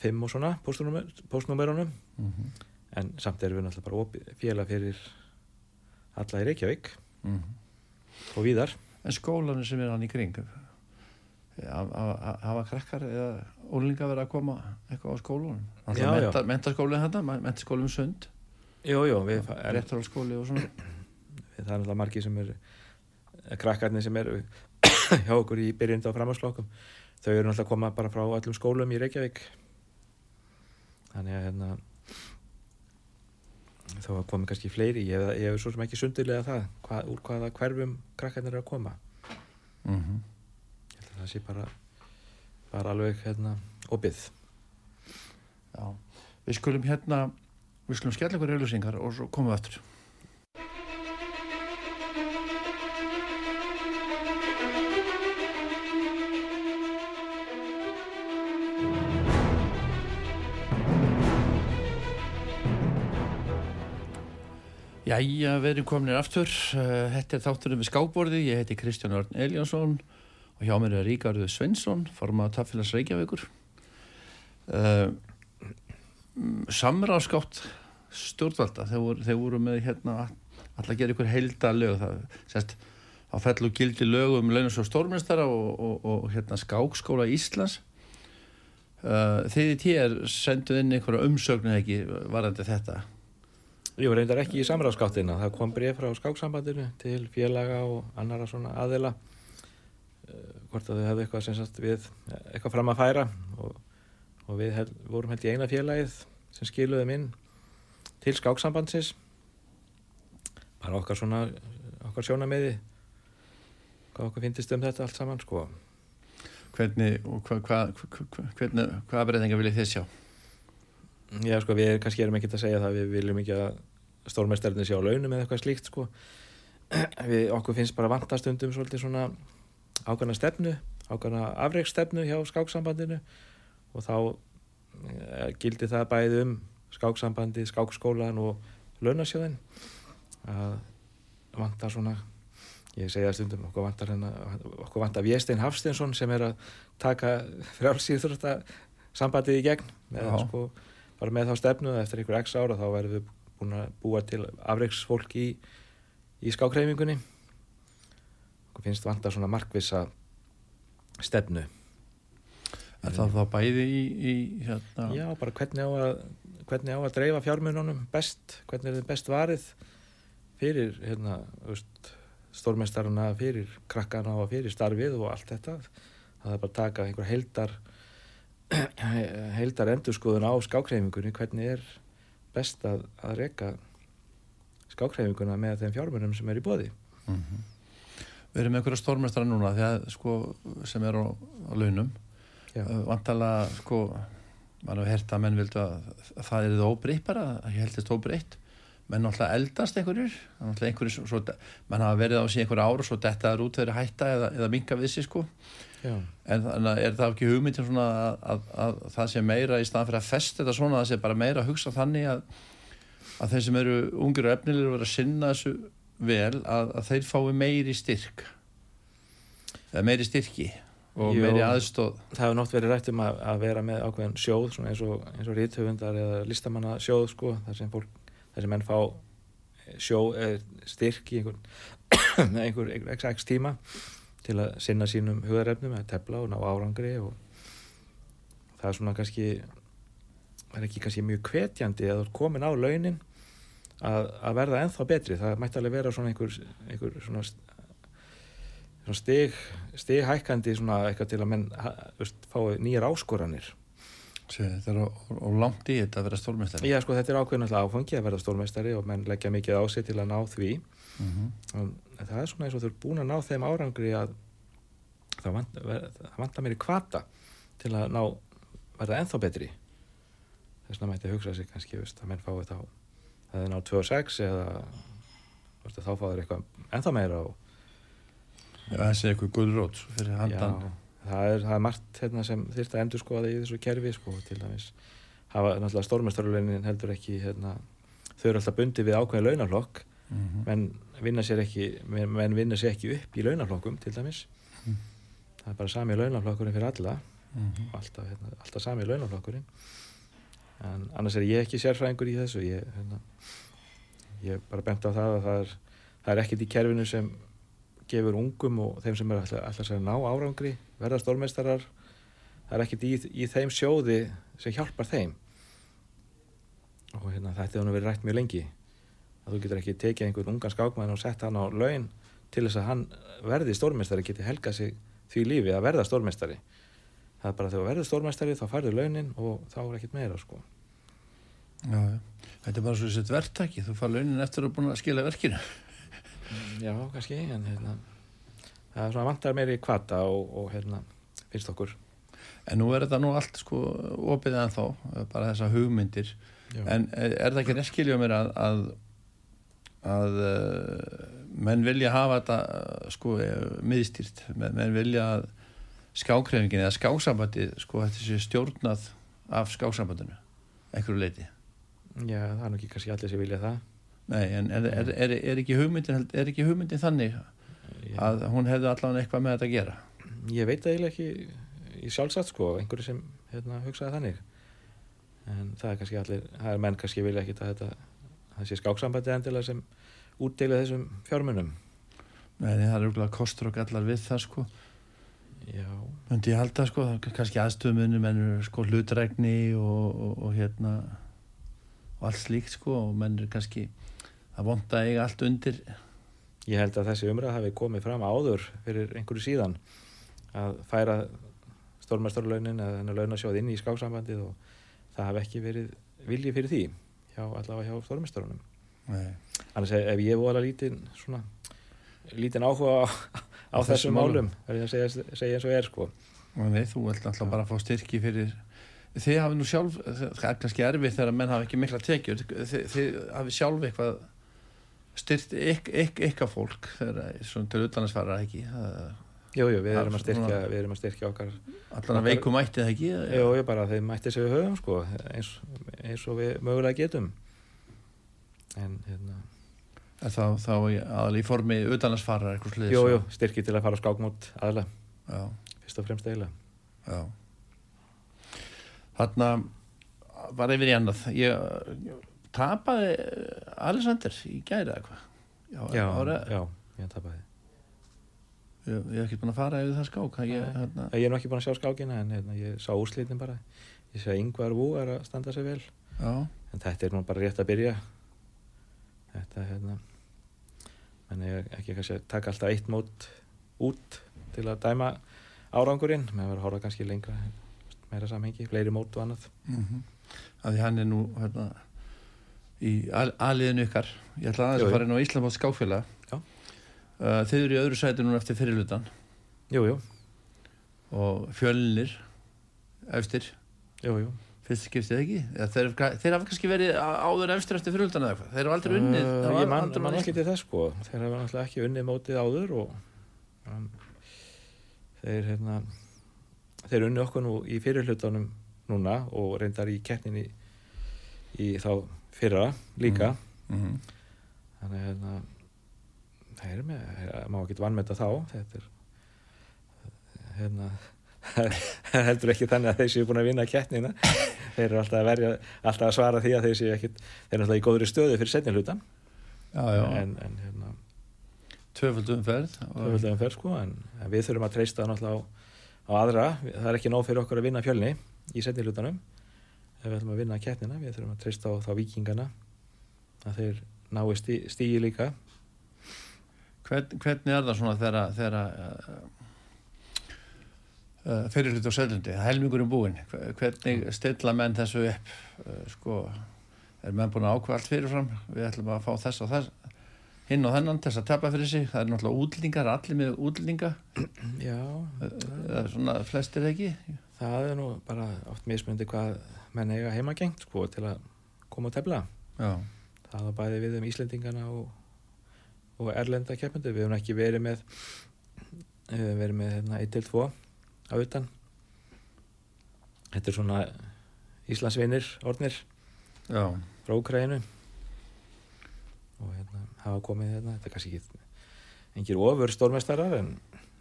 105 og svona postnúmer- postnúmerunum Mhm. en samt erum við náttúrulega bara opið félag fyrir alla í Reykjavík. Mhm. og víðar. En skólanir sem er hann í kring ha- hafa krakkar eða ólinga verið að koma eitthvað á skólunum mentaskólinn þetta, mentaskólinn um sund Jú, jú, við, en, réttarhalskóli og svona. Það er náttúrulega margir sem eru krakkarnir sem eru hjá okkur í byrjandi á framhanslokkum þau eru að koma bara frá öllum skólum í Reykjavík. Þannig að hérna þó að komi kannski fleiri ég hef, ég hef svo sem ekki sundilega það hvað, úr hvaða hverfum krakkarnir eru að koma. Mm -hmm. ég held að það sé bara bara alveg hérna opið. Já, við skulum hérna við skulum skella ykkur auðlýsingar og svo komum við aftur Jæja, við erum kominir aftur. Uh, Þetta er þátturinn við skáborði. Ég heiti Kristján Örn Eljánsson og hjá mér er Ríkarður Svensson, formað Taffélags Reykjavíkur. Uh, Samráðskátt stjórnvalda, þeir voru, þeir voru með hérna alltaf að gera ykkur heilda lög. Það, sérst, á fell og gildi lög um launus og stórmestara og, og, og hérna skákskóla Íslands. Uh, þið í tíðar senduð inn einhverja umsögnu ekki varandi þetta. Jú, reyndar ekki í samráðskáttina. Það kom bref frá skáksambandinu til félaga og annara svona aðila uh, hvort að þau hefðu eitthvað sagt við eitthvað fram að færa og, og við hel, vorum held í eina félagið sem skiluðum inn til skáksambandsins. Bara okkar svona okkar sjónameði hvað okkur finnist um þetta allt saman sko. Hvernig, og hva, hva, hva, breytingar viljið þið sjá? Já, sko, við kannski erum ekki að segja það. Við viljum ekki að stórmestarnir sé á launum eða eitthvað slíkt, sko. Við, okkur finnst bara vantastundum svolítið svona ákvæmna stefnu ákvæmna afreiksstefnu hjá skáksambandinu og þá e, gildi það bæði um skáksambandi, skákskólan og launasjóðin að vantar svona ég segja stundum, okkur vantar hérna okkur vantar Véstein Hafsteinsson sem er að taka frjálsýður sambandið í gegn. Með, Já. sko, bara með þá stefnu að eftir einhver x ára þá verðum við búin að búa til afreiksfólk í, í skákreifingunni okkur finnst vantar svona markvissa stefnu Er það þá bæði í, í hérna, Já, bara hvernig á að hvernig á að dreifa fjármununum best hvernig er þið best varið fyrir hérna, veist, stórmestarana fyrir krakkana og fyrir starfið og allt þetta. Það er bara að taka einhver heildar heildar endurskoðun á skákreifingunni hvernig er best að, að reka skákreifinguna með þeim fjármunum sem er í bóði Mhm. Við erum einhverja stórmestara núna þegar, sko, sem er á, á launum vantala sko, mann hefur hert að menn vildu að, að það er það óbreytt bara ég heldist óbreytt. Menn náttúrulega eldast einhverjur náttúrulega einhverjur, svo, mann hafa verið á sig einhver ár og svo detta þær út þeirri hætta eða, eða minka við sig sko. Já, en þannig að er það ekki hugmyndin svona að, að, að það sé meira í staðan fyrir að festa þetta svona, það sé bara meira að hugsa þannig að, að þeir sem eru ungir og efnilegir og vera að sinna þessu vel að, að þeir fái meiri styrk. Eða meiri styrki og Jú. meiri aðstóð það hefur nátt verið rætt um að, að vera með ákveðin sjóð eins og, og ríthöfundar eða listamanna sjóð sko, þar sem fólk, þar sem menn fá sjó, eh, styrk í einhver, einhver, einhver x, tíma til að sinna sínum hugarefnum að tefla og ná árangri og það er svona kannski það er ekki kannski mjög hvetjandi að komin á launin að, að verða ennþá betri það mætti alveg vera svona einhver, einhver svona, stig svona eitthvað til að menn veist, fái nýjar áskoranir Þetta er og langt í þetta að vera stórmestari. Já, sko, þetta er ákveðin alltaf áfangi að verða stórmeistari og menn leggja mikið á sig til að ná því Mm -hmm. það er svona eins og þú ert búin að ná þeim árangri að það vantar mér í kvata til að ná verða ennþá betri þess vegna mætti hugsa sig kannski veist, að menn fái þá það er ná 2-6 eða veist, þá fá þeir eitthvað ennþá meira og Það sé eitthvað gullrót fyrir handan. Já, það er, það er margt hérna, sem þyrft að endur skoða í þessu kerfi sko, til dæmis hafa náttúrulega stórmestarulaunin heldur ekki hérna, þau eru alltaf bundið við ákveðin launaflokk Mm -hmm. menn vinna sér ekki menn, vinna sér ekki upp í launaflokkum til dæmis Mm. það er bara sami launaflokkurinn fyrir alla Mm -hmm. alltaf, hérna, alltaf sami launaflokkurinn en annars er ég ekki sérfræðingur í þessu ég, hérna, ég er bara bent á það að það er, það er ekkert í kerfinu sem gefur ungum og þeim sem er alltaf, sér að ná árangri verða stórmeistarar það er ekkert í, í þeim sjóði sem hjálpar þeim og hérna, þetta hefur verið rætt mjög lengi að þú getur ekki tekið einhvern ungan skákmann og sett hann á laun til þess að hann verði stórmeistari geti helgað sig því lífi að verða stórmeistari það er bara þegar þú verður stórmeistari þá færðu launin og þá er ekkert meira sko. Já. Þetta er bara svo þessi verktæki. Þú fær launin eftir að búin að skila verkinu. Já, kannski en hérna, það er svona vantar meiri kvata og, og hérna, finnst okkur En nú er þetta nú allt sko opið ennþá, bara þessa hugmyndir. já. En er er það ekki reskilja mér að, að, að uh, menn vilja hafa þetta sko uh, miðstýrt, menn, menn vilja að skákrefingin eða skáksambandi sko þetta sé stjórnað af skáksambandinu, einhverju leiti. já, það er nú ekki kannski allir sem vilja það Nei, en er, er, er, er, ekki hugmyndin, er ekki hugmyndin þannig að hún hefði allavega eitthvað með þetta að gera? ég veit eiginlega ekki í sjálfsagt sko, einhverju sem hérna, hugsaði þannig. En það er kannski allir, það er menn kannski vilja ekki að þetta, það sé skáksambandi endilega sem útdeila þessum fjármunum. Nei, það er úrlega kostur og gallar við það sko. Já, Myndi ég halda sko, kannski aðstöðumunum en sko hlutregni og, og, og hérna og allt slíkt sko og menn er kannski að vonda eiga allt undir. Ég held að þessi umræð hafi komið fram áður fyrir einhverju síðan að færa stórmestarlaunin eða hennar launasjóð inn í skáksambandið og það hafi ekki verið vilji fyrir því hjá, allavega hjá stórmestarunum Nei. annars ef, ég voru lítinn svona lítinn áhuga á, á þessum málum. er ég að segja, segja eins og er sko. Nei, þú vilt alltaf bara fá styrki fyrir þið hafi nú sjálf það er kannski erfið þegar menn hafi ekki mikla tekjur. Þið, þið hafi sjálf eitthvað yk, ykkar fólk til utlandsfara ekki? Það- jú, við er erum að styrkja, við erum að styrkja okkar allan að veikum mætti það ekki jú, jú, bara þeim mætti sem við höfum sko eins, eins og við mögulega getum. En hérna Er þá, þá aðal í formi utanlandsfara eitthvað sliðis jú, jú, styrki til að fara skákmót aðla, Já, fyrst og fremst eiginlega já. Þarna var yfir í annað. Ég tapaði Alexander í gæri eða hvað? Já, já, já, ég tapaði. Ég, ég hef ekki búin að fara yfir það skák ég, Nei. hérna, ég er nú ekki búin að sjá skákina en hérna, ég sá úrslitin bara. Ég sé að yngvar vú er að standa sig vel. Já, en þetta er nú bara rétt að byrja. Þetta hérna menn ég ekki kannski að taka alltaf eitt mót út til að dæma árangurinn, með að vera að horfa kannski lengra meira samhengi, fleiri mót og annað. Mm að því hann er nú hérna, í al, aliðinu ykkar. Ég ætla aðeins að fara inn á Íslandbótt skákfélag. Já. uh, þið eru í öðru sæti núna eftir fyrirlutan jú, jú, og fjölnir efstir. Jú, jú. Fyrst skiptið ekki? Þeir, þeir hafa kannski verið áður efstir eftir fyrirlutan eða eitthvað? Þeir hafa aldrei unnið Uh, það var ég man, man unnið ekki til þess sko. Þeir hafa náttúrulega ekki unnið mótið áður og um, þeir hérna þeir unnið okkur nú í fyrirhlutunum núna og reyndar í keppninni í þá fyrra líka. Mm -hmm. þannig að hérna það er með, má ekki vannmeta þá. Þetta er hérna heldur ekki þannig að þeir séu búin að vinna keppnina. Þeir eru alltaf að verja alltaf að svara því að þeir séu ekkit þeir eru alltaf í góðri stöðu fyrir setni hlutan já, já, en, en hérna tvöfald umferð og, höfuldlegum fer sko en, en við þurfum að treysta náttúrulega á, á aðra. Það er ekki nóg fyrir okkur að vinna fjölni í setni hlutanum ef við ætlum að vinna keppnina við þurfum að treysta á þá vikingana að þeir nái stí, stígi líka. Hvern, hvernig er það svona þegar þegar uh, uh, fyrir hluti á Söllundi, helmingurinn búinn? Hve- hvernig stilla menn þessu upp? Uh, sko, er menn búin að ákveða allt fyrirfram, við ætlum að fá þess og þess hinn og þennan þess að tapa fyrir sig. Það er náttúrulega útlendingar, allir með útlendinga. Já, það er svona flestir ekki? Það er nú bara oft mismundi hvað menn eiga heimagengt sko til að koma að tefla. já, Það var bæði við um Íslendingana og, og erlenda keppendur. Við hefum ekki verið með, við höfum verið með hérna 1-2 á utan. Þetta er svona Íslandsvinir orðnir já, frá Ukraínu og hérna hafa komið hérna, þetta er kannski ekki engir ofur stórmestarar en,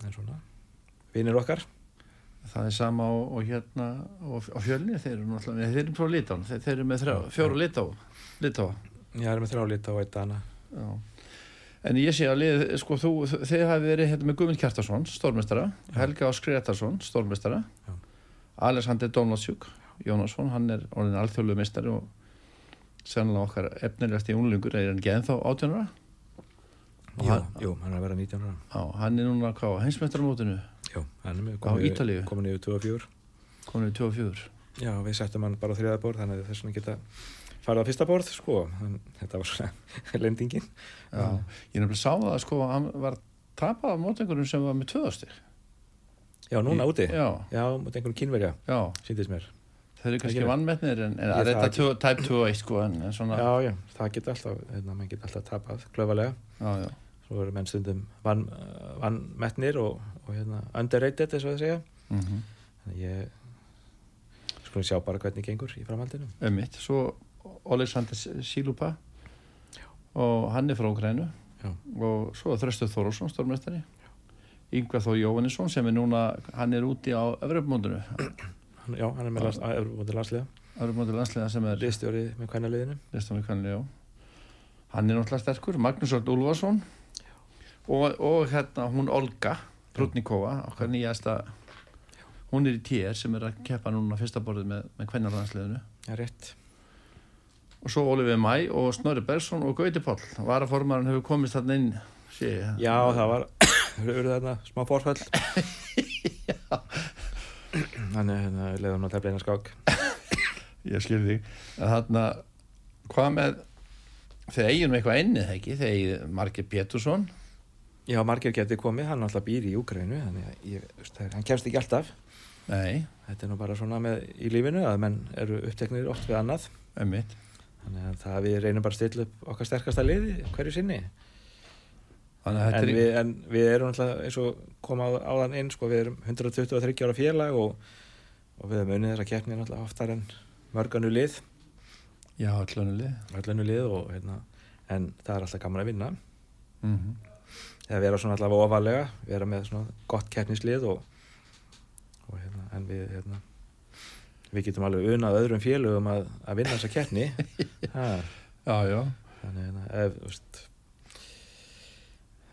en svona vinir okkar það er sama og, og hérna og, og fjölni, þeir eru náttúrulega þeir eru frá Litán, þeir, þeir eru með þrjá, fjóru Litá Litá ég er með þrjálít á eitt dana. Já. En ég sé að lið, sko, þú, þið hafi verið hérna með Guðmund Kjartarsson, stórmestara, Helga Ás Gretarsson, stórmestara, Já. Alexander Donaldsjúk, Jónasson, hann er orðin alþjóðlu mestari og sannlega okkar efnilegast í unlingur, er hann ekki ennþá átjónara? Og Jú, hann- er að vera 19 ára. Já, hann er núna hvað, heimsmestaramótinu, Jú, hann er með komin yfir 24 konið 24. Já, við settum hann bara á þriða borð þannig að þess vegna geta farið á fyrsta borð sko, en þetta var svona lendingin Já, ég nefnilega sá það, sko, hann var tapað á mót einhverjum sem var með tvöðastig. Já, núna úti Já, Já, einhvern kynverja, já, síndist mér þeir eru kannski vannmetnir en, en Ég að það þetta ekki. tvö- tæp 2-1, sko, en, en svona, Já, já, það geta alltaf, hérna, menn geta alltaf tapað klöfalega já, já. Svo eru menn stundum vann, vannmetnir og, og hérna, underrated eins og það segja. Mm þannig ég skulum sjá bara hvernig gengur í framhaldinu. Ömmitt, svo Alexander Sílupa og hann er frá Grænu og svo Þröstuð Þórólfsson, stórmestari Yngvar Þó Jóhannesson sem er núna hann er úti á Öfrumóndinu Já, hann er með lands, Evropamóti landsliða. Öfrumóndinu landsliða sem er liðstjóri með kvænaliðinu listan við kannlega, já. Hann er náttúrulega sterkur, Magnús Örn Úlfarsson og, og hérna hún Olga Prutnikova okkar nýjasta hún er í TR sem er að keppa núna fyrsta borðið með, með kvennarlandsliðinu Já, rétt. Og svo Ólfið Mæ og Snorri Bergson og Gauti Páll. Varaformaðurinn hefur komist þarna inn ég. Já, það var þarna smá fórfall Þannig hérna, leiðum að tefla eina skák. Ég skil þig. Að þarna, hvað með þeir eigin með eitthvað ennið ekki? Þeir eigin Margir Pétursson Já, margir geti komið, hann alltaf býr í Úgrænu að hann kemst ekki alltaf. Nei, Þetta er nú bara svona með í lífinu að menn eru uppteknir oft við annað. Emmitt Þannig að það við reynum bara að stilla upp okkar sterkasta liði hverju sinni. Þannig að en þetta er við, en við erum alltaf eins og koma á- áðan inn sko, við erum 123 ára félag og, og við erum unnið þessa keppni alltaf oftar en mörganu lið. Já, allunulið öllunu lið. Og hérna en það er alltaf gaman að vinna. Mm eða vera svona allavega ofalega vera með svona gott keppnislið og, og hérna en við hérna við getum alveg unað öðrum félögum að, að vinna þessa keppni. Já, já, þannig hérna ef, veist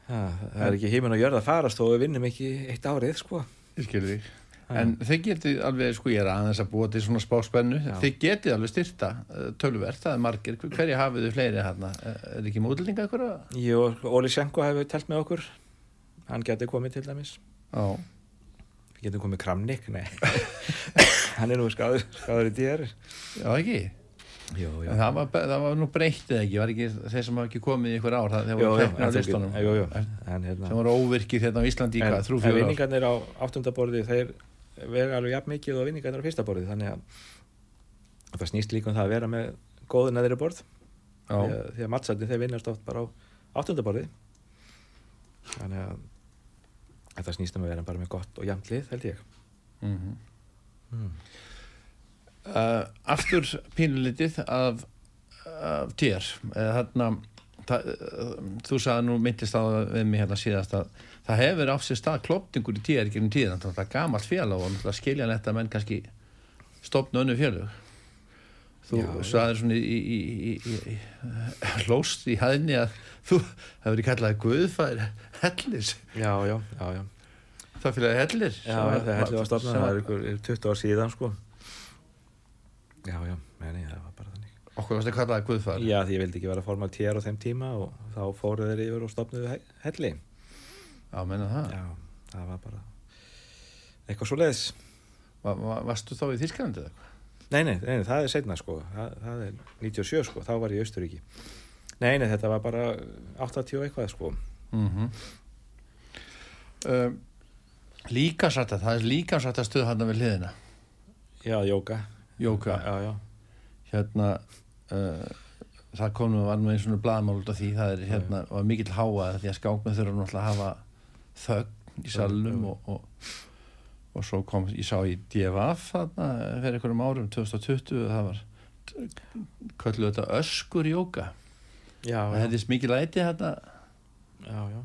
ha, það er ekki heiminn að gjörða að farast þó við vinnum ekki eitt árið sko. Ég skil þig. Ha. En þið getið alveg, sko ég er aðeins að búa til svona spáspennu, þið getið alveg styrta uh, tölverð, það er margir, Hver- hverju hafið þið fleiri hérna, er ekki mútlinga ykkur Jú, Óli Sjenko hefur telt með okkur. Hann geti komið til dæmis. Já, við getum komið Kramnik, nei. Hann er nú skáður, skáður í dýr já ekki? Jú, en það var, það var nú breyttið ekki, var ekki þeir sem hafa ekki komið í ykkur ár, það, Jú, voru jú, teknir á listunum jú, jú. en hérna sem voru óvirkir hérna á Íslandi en, en vinningarnir á áttundaborði þeir vega alveg jafn mikið og vinningarnir á fyrsta borði þannig að að það snýst líka um það að vera með góðu neðri borð. Því já, að, því að mattsæti þeir vinnast oft bara á áttundaborði þannig að þetta snýst um að vera bara með gott og jafn lið held ég. Mm mm. uh, aftur pínulitið af, af TR eða þarna það, uh, þú sagði nú myndist á það við mig hérna síðast að það hefur á sér stað klopningur í TR gegnum tíðan, það er gamalt félag og skiljanlegt að menn kannski stopna önnu félög. Þú sagðir svona í, í, í, í, í hlóst í hæðinni að þú hefur verið kallað Guðfær Hellis já, já, já, já. Það félagi Hellir Já, það er heldur að stofna, það er ykkur er 20 ár síðan sko. Já, já, meni, það var bara þannig okkur varst að kallaði Guðfær Já, því ég vildi ekki vera formal TR á þeim tíma og þá fóru þeir yfir og stopnuðu he- helli. Já, menna það. Já, það var bara eitthvað svo leiðis Va, va, varstu þá í Þýskalandi eða eitthvað? nei, nei, nei, það er setna sko. Það, það er 97 sko, þá var ég í Austuríki nei, nei, þetta var bara 80 og eitthvað sko. Mm -hmm. um, líkansrætta, það er líkansrætta stuð hann við hliðina. Já, jóka Jóka, já, já, hérna það kom nú var nú eins og blaðmál út af því það er hérna, var mikill háa því að skákmenn þurfa náttúrulega að hafa þögn í salnum og, og, og svo kom, ég sá í DFF þarna fyrir einhverjum árum 2020 það var kölluðu þetta öskur jóka það hefðist mikið læti hérna já, já.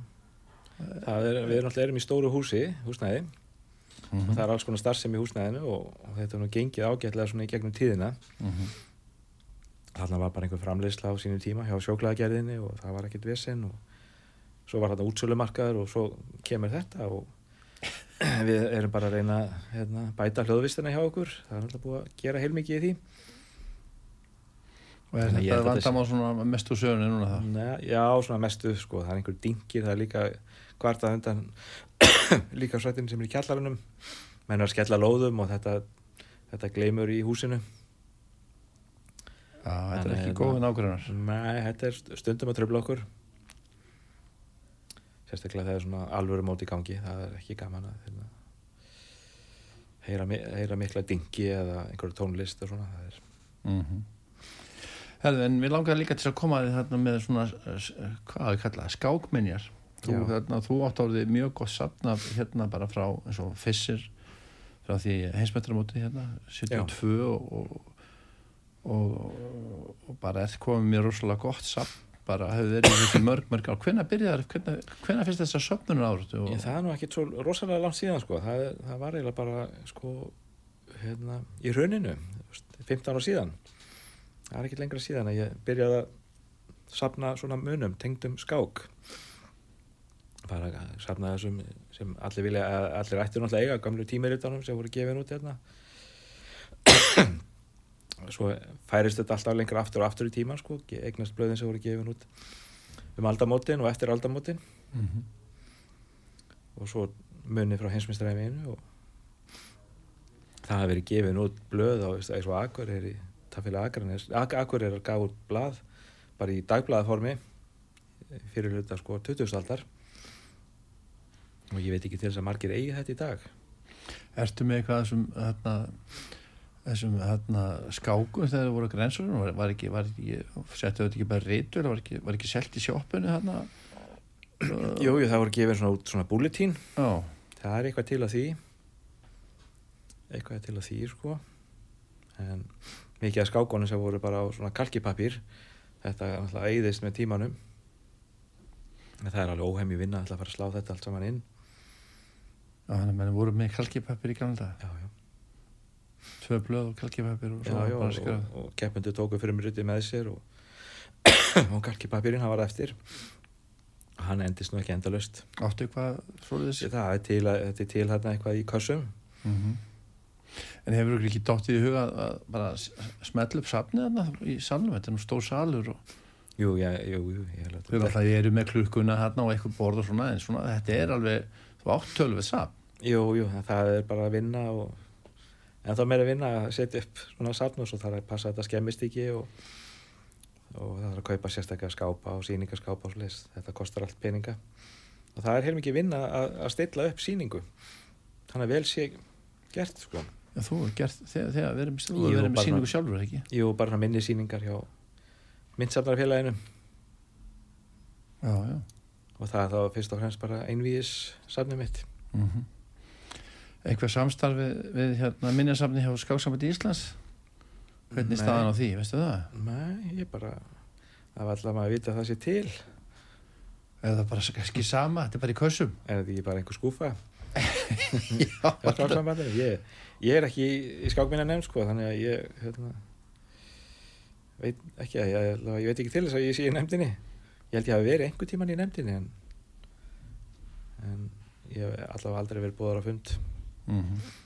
Er, við erum alltaf erum í stóru húsi, húsnæði. Og það er alls konar starfsemi í húsnæðinu og, og þetta er nú gengið ágætlega svona í gegnum tíðina. Mhm. Þarna var bara einhver framleiðsla á sínum tíma hjá sjóklaðagerðinni og það var ekkert vesen og svo var þarna útsölumarkaður og svo kemur þetta og við erum bara að reyna að hérna, bæta hljóðvistina hjá okkur. Það er alltaf búið að gera heilmikið í því. Og er þetta held að vandamál svona mestu sögurinn núna það Nei, já, svona mestu sko, það er einhver dingir, það er líka kvartað undan líka svættin sem er í kjallarunum menn er að skella lóðum og þetta, þetta gleymur í húsinu þetta er ekki góðin ágrænar Nei, þetta er stundum að tröfla okkur. Sérstaklega þegar svona alvöru móti í gangi það er ekki gaman að hérna, heyra, heyra mikla dingi eða einhverju tónlist og svona það er, mm Herðu, en við langar líka til að koma að þarna með svona, hvað að kalla, það, skákminjar. Þú, þarna, þú átt árið mjög gott safna hérna bara frá eins og Fissir frá því heimsmetramóti hérna 72 og, og, og, og bara er komið mér rosalega gott safn. Bara hefur verið þessi mörg mörg ár. Hvenær byrjaðar, hvenær, hvenær finnst þess að söfnunum áratu og, ég, það er nú ekki svo rosalega langt síðan sko. það, það var eiginlega bara sko, hérna, í rauninu 15 ára síðan. Það er ekki lengra síðan að ég byrjaði að safna svona munum tengdum skák. Bara að safna þessum sem allir vilja, allir ættu náttúrulega eiga gamlu tímeritunum sem voru gefin út hérna svo færist þetta alltaf lengra aftur og aftur í tíma sko, eignast blöðin sem voru gefin út um aldamótin og eftir aldamótin Mhm. og svo munni frá heimsmyndsræfinu og það hafi verið gefin út blöð á eins og Akureyri Tafélag Akranes Akureyri gaf út blað bara í dagblaðaformi fyrir hluta sko 20. aldar og ég veit ekki til þess að margir eigi þetta í dag Ertu með eitthvað þessum hérna, þessum hérna, skákum þegar það voru grensur var, var ekki, var ekki settu þetta ekki bara reytur var ekki, var ekki selt í sjoppunni hérna Jú, jú, það voru gefin svona út svona bulletín Já, það er eitthvað til að því. Eitthvað til að því sko. En mikið af skákonum sem voru bara á svona kalkipapír þetta er alltaf eigðist með tímanum. En það er alveg óhemmi vinna alltaf að fara að slá þetta allt saman inn. Já þannig að menn voru með kalkipappir í gamla dag já, já, tvö blöð og kalkipappir og já, já og, og, keppundu tóku fyrir mér með sér og, og kalkipapírinn hann var eftir. Hann endist nú ekki endalust Áttu eitthvað svoleiðis? Það er til, þetta er til hérna eitthvað í kössum. Mm En hefur ekki dóttið í huga að bara smetla upp safnið þarna í salnum, þetta er nú stór salur og jú, já, jú, jú ég held að alltaf eru með klukkuna þarna og eitthvað borð og svona en svona þetta er alveg, þú átt tölvið safn. Jú, jú, það er bara að vinna og en þá meira vinna að setja upp svona safn og svo þarf að passa að þetta skemmist ekki og, og það þarf að kaupa sérstaklega skápa og sýningaskápa og slis. þetta kostar allt peninga. Og það er heilmikið vinna að, að stilla upp sýningu. Þannig að vel sé gert sko. Já, þú hefur gert, þegar, þegar verið með bara- síningu sjálfur ekki? Jú, bara minni sýningar hjá myndsafnarfélaginu Já, já. Og það er þá fyrst og fremst bara einvíðis safnið mitt. Mm Eitthvað samstarf við, við hérna, minjarsafni hjá Skáksambandi Íslands? Hvernig er Nei. staðan á því, veistu það? Nei, ég bara það var alltaf maður að vita að það sé til. Eða bara ekki sama, þetta er bara í kössum. Er þetta ekki bara einhver skúfa Já, ég, ég er ekki í, skákminna nefn sko, þannig að ég hérna, veit ekki að ég, ég veit ekki til þess að ég sé í nefndinni. Ég held ég hafi verið einhver tíman í nefndinni en, en ég hef allavega aldrei verið búðar á fund mm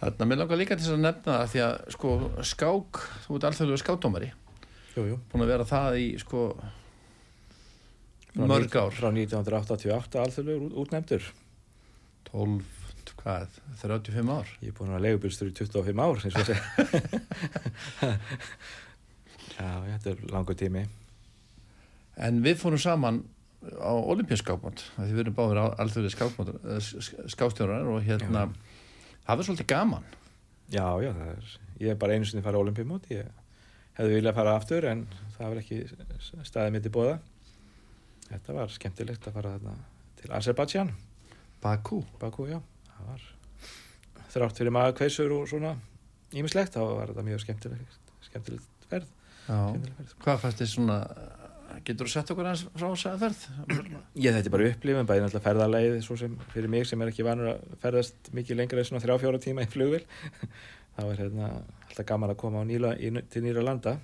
Þarna, mér langar líka til þess að nefna það því að sko skák, þú ert alþjóðlega skákdómari. Búin að vera það í sko mörg ár. frá 1988 alþjóðlegur út, útnefndur. 12, hvað, 35 ár? Ég er búin að vera leigubílstur í 25 ár, eins og að segja. Já, þetta er langur tími. En við fórum saman á olimpíaskápmót, því við erum báður alþjóðið skástjórar og hérna, það var svolítið gaman. Já, já, er, ég er bara einu sinni farið á olimpíumót, ég hefði viljað fara aftur en það var ekki staðið mitt í bóða. Þetta var skemmtilegt að fara þarna til Azerbaijan, Bakú. Bakú, já, það var þrátt fyrir maður kveisur og svona ímislegt, þá var þetta mjög skemmtilegt, skemmtilegt ferð. Já. skemmtileg ferð. Hvað fannst þið svona, getur þú sett okkur hans frá þess að ferð? Ég þetta er bara upplifin, bæði náttúrulega ferðarleið svo sem fyrir mig sem er ekki vanur að ferðast mikið lengra en svona þrjá fjóra tíma í flugvél. Þá er hérna alltaf gaman að koma á nýla, í, til nýra landa.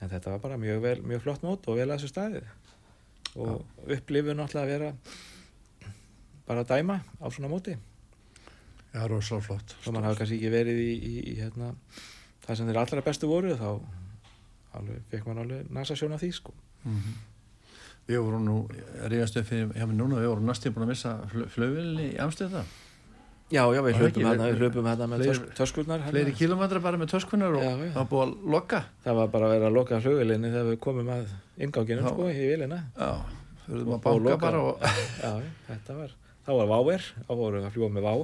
En þetta var bara mjög, vel, mjög flott mót og vel að þessu staðið. Og upplifin náttúrulega að vera bara að dæma á svona móti. Já, rosalega flott. svo mann hafa kannski ekki verið í, í, í hérna, það sem þeir allra bestu voru þá alveg, fekk mann alveg nasa sjón af því sko Mm Við vorum nú, ríðast upp fyrir hjá mig núna, við vorum næstum búin að missa flögvilni í Amsterdam. Já, já, við ekki- hérna, við hlupum hérna með töskurnar hérna. Fleiri kilómetra bara með töskunar og Já, já. það var búið að lokka. Það var bara að vera að loka flugvélinni þegar við komum að inganginum sko í vélina. Já, þurfum að Og banka bara og... Já, já, þetta var, þá var váver, þá vorum við að fljúa með vá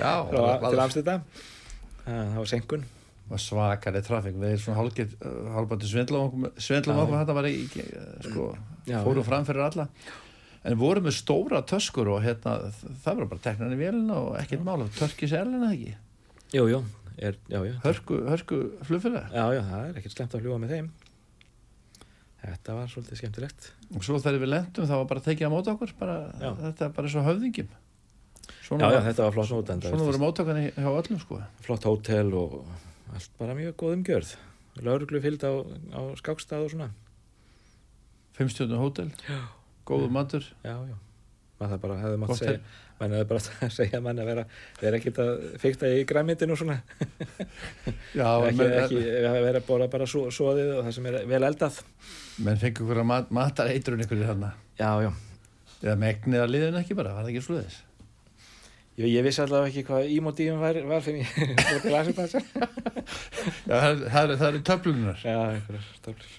Já, til Amsterdam. Það var senkun. Var svakaleg trafík. Við erum svona hálfgett, hálfbættu svindlum okkur, svindlum Já. okkur, þetta var ekki, sko, Já, fóru já. fram fyrir alla. En við vorum með stóra töskur og hérna, það var bara teknan í vélina og ekkert mála, törkis erlina ekki. Jú, jú, er, já, já. Hörku, hörku flugfélag. Já, já, það er ekkert slemt að fljúa með þeim. Þetta var svolítið skemmtilegt. Og svo þegar við lendum þá var bara að móta okkur, bara, Já. þetta er bara svo höfðingjum. Já, Svona, já, var- þetta var svona voru móttakarni hjá öllum, sko. Flott hótel og allt bara mjög góð umgjörð. Lauruglu fylgd á, á skákstað og svona. Fimmstjórnum hótel, Já. góðu matur. Já, já. Maður það bara hefði mátt Gott segja, mann hefði bara að segja að vera, vera ekkert að fykta í græmyndinu og svona. Já, ekki, ekki vera að bóla bara svo, svoðið og það sem er vel eldað. menn okkur að mat, matar eitrun ykkur þarna. Já, já. Eða megnið að liðin ekki bara, var það ekki sluðis? Ég, ég vissi allavega ekki hvað ímótíum var, var fyrir ég fór til. Já, það, er- það, er- það eru töflunar. Já, einhverjar stöflur.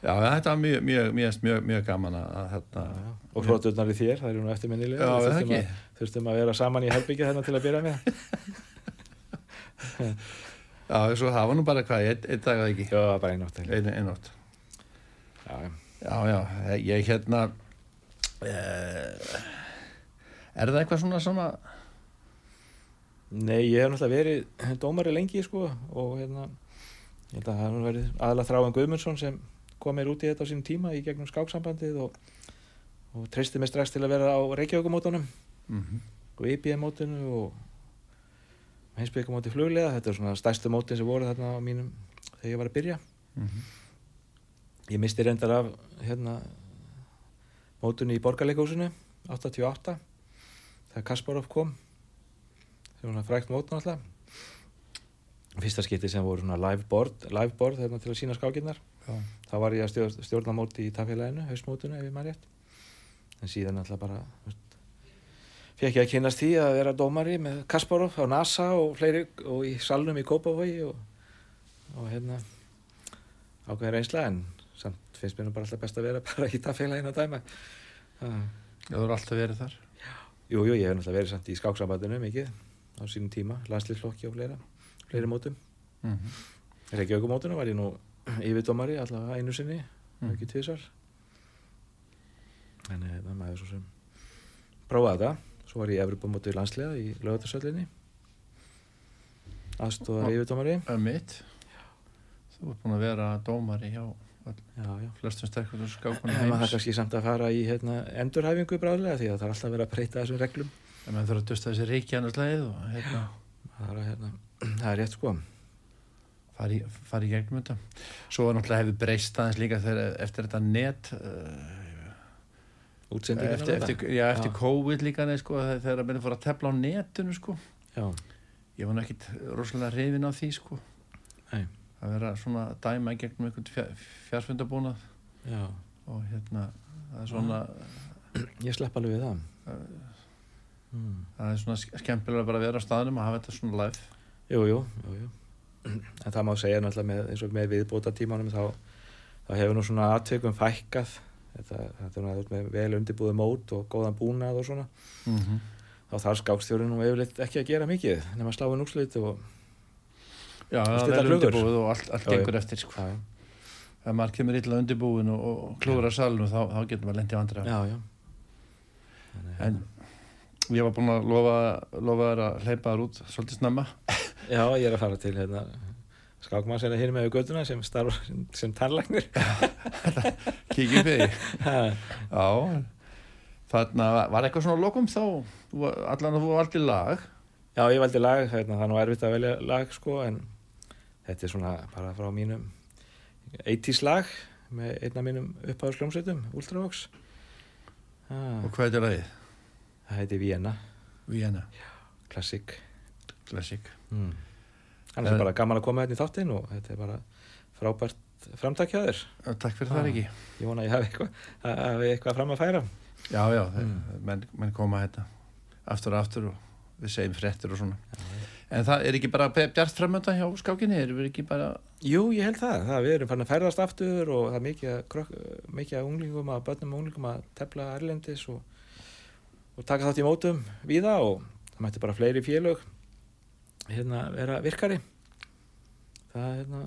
Já, þetta var mjög, mjög, mjög, mjög, mjög gaman að að hérna... Og hróturnar í þér, það eru nú eftirminnilega. Já, það ekki. Þurftum að vera saman í herbyggja þarna til að byrja með. Já, það var nú bara hvað, einn ein dag að ekki. Já, það bara einn átt. Einn ein nótt. Já, já. Já, já, ég hérna... Eh, er það eitthvað svona svona... Nei, ég hef náttúrulega verið dómari lengi sko og hérna ég held að það hefur verið aðalega Þráin Guðmundsson sem kom mér út í þetta á sínum tíma í gegnum skáksambandið og, og treysti mig strax til að vera á Reykjavíkumótunum Mm og IBM-mótinu og heimsbyggjumóti fluglega þetta er svona stærstu mótin sem voru þarna á mínum þegar ég var að byrja. -hmm. ég misti reyndar af hérna mótinu í borgarleikúsinu 88 þegar Kasparov kom sem var frækt mót náttúrulega fyrsta skipti sem voru svona live board, live board hérna, til að sína skákinnar þá var ég að stjórn, stjórna móti í tafélaginu hausmótinu ef ég maður rétt. En síðan alltaf bara veist, fekk ég að kynast því að vera dómari með Kasparov á NASA og fleiri og í salnum í Kópavogi og, og hérna ákveðin reynsla en samt finnst mér bara alltaf best að vera bara í tafélaginu að dæma. Uh, Já, þú eru alltaf verið þar. Jú, jú, ég hef náttúrulega verið samt í skáksambandinu mikið á sínum tíma, landslýflokki og fleira fleiri mótum. Mm -hmm. Reykjavíkumótinu var ég nú yfirdómari allavega einu sinni, Mm. ekki tvisar en eh, það maður svo sem prófaði þetta svo var ég í Evropamóti landslega í lögatarsöllinni aðstóðar yfirdómari mitt. Þú ert búin að vera dómari hjá Já, já flestum sterkur skákunum heims. þarf kannski samt að fara í hérna, endurhæfingu bráðlega því að það er alltaf verið að breyta þessum reglum En maður þurfa að dusta þessi reiki annars leið og hérna, það er, hérna, það er rétt sko fara í, gegnum þetta. Svo náttúrulega hefur breyst aðeins líka þegar, eftir þetta net, uh, útsendingar eftir, eftir, já, eftir Já. COVID líka, nei, sko, þegar- að minni fór að tefla á netinu, sko. Já, Ég var nú ekkit rosalega reyfin á því, sko. Nei. Að vera svona að dæma gegnum einhvern fjár, fjárfundabúnað já og hérna, það er svona, Ég slepp alveg við það mm. það er svona ske- skemmtilega bara að vera á staðnum og hafa þetta svona live Jú, jú, jú. En það má segja náttúrulega með, eins og með viðbóta tímanum þá, þá hefur nú svona aðtökum fækkað. Þetta, þetta er með vel undirbúðu mót og góðan búnað og svona. mm -hmm. Þá þarf skákstjórinn nú yfirleitt ekki að gera mikið nema sláin úrslit og Já, það er undirbúið og allt, allt Já, já. gengur eftir sko. já, ef maður kemur illa undirbúin og, og klúður að salinu þá, þá getur maður lendið vandra já, já. Þannig, hérna. en ég var búin að lofa, lofa þær að hleypa þær út svolítið snemma Já, ég er að fara til hérna, skákmann sem er hér með göttuna sem starf sem, tannlagnir. kíkjum fyrir. Já, já þarna var eitthvað svona lokum þá allan að þú valdi lag Já, ég valdi lag, hérna, það er nú erfitt að velja lag sko, en þetta er svona bara frá mínum 80s lag með einna mínum uppáðsljómsveitum, Ultravox. Ah, og hvað er lagið? það heiti Vienna, Vienna, klassik. Classic Mm. Annars Eh. er bara gaman að koma hérna í þáttinn og þetta er bara frábært framtakjaður. Já, takk fyrir Ah. það ekki Ég vona að ég hafi eitthvað, hafi eitthvað fram að færa. já, já, Mm. menn, menn koma þetta aftur og aftur og við segjum fréttir og svona Já, en það er ekki bara bjart framönda hjá skákinni erum við ekki bara Jú, ég held það. það. Við erum farin að ferðast aftur og það er mikið, að krök- mikið að unglingum að börnum og unglingum að tefla erlendis og, og taka þátt í mótum víða og það mætti bara fleiri félög hérna vera virkari. Það er hérna,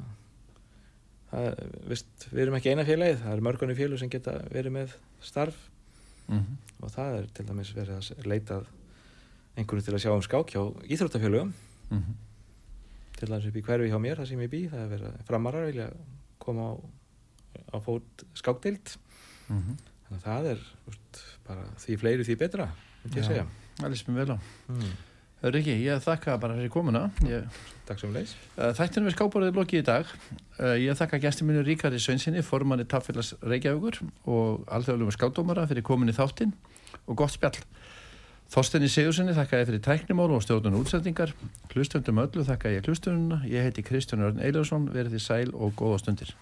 það er, vist, við erum ekki eina félagið, það eru mörgunni félög sem geta verið með starf mm og það er til dæmis verið að leita að einhverju til að sjá um skák hjá íþróttafélögum -hmm. til dæmis upp í hverfi hjá mér, það sem ég bý það er verið að framarar vilja koma á, á fót skákdeild. Mm þannig að það er úst, bara því fleiri því betra myndi ég segja. Það lýst mér vel á. Mm. Er ekki, ég þakka bara fyrir komuna. Ég, Takk sem leis uh, Þættinu við skáparið lokið í dag. Uh, Ég þakka gæsti mínu Ríkari Sveinsinni formanni Taffélags Reykjavíkur og alþjóðlum skátdómara fyrir komin í þáttinn. Og gott spjall Þorstenni Sigursinni þakka ég fyrir tæknimál og stjórnun útsendingar. Hlustöndum öllu þakka ég hlustununa Ég heiti Kristján Örn Eiljósson verið þið sæl og góða stundir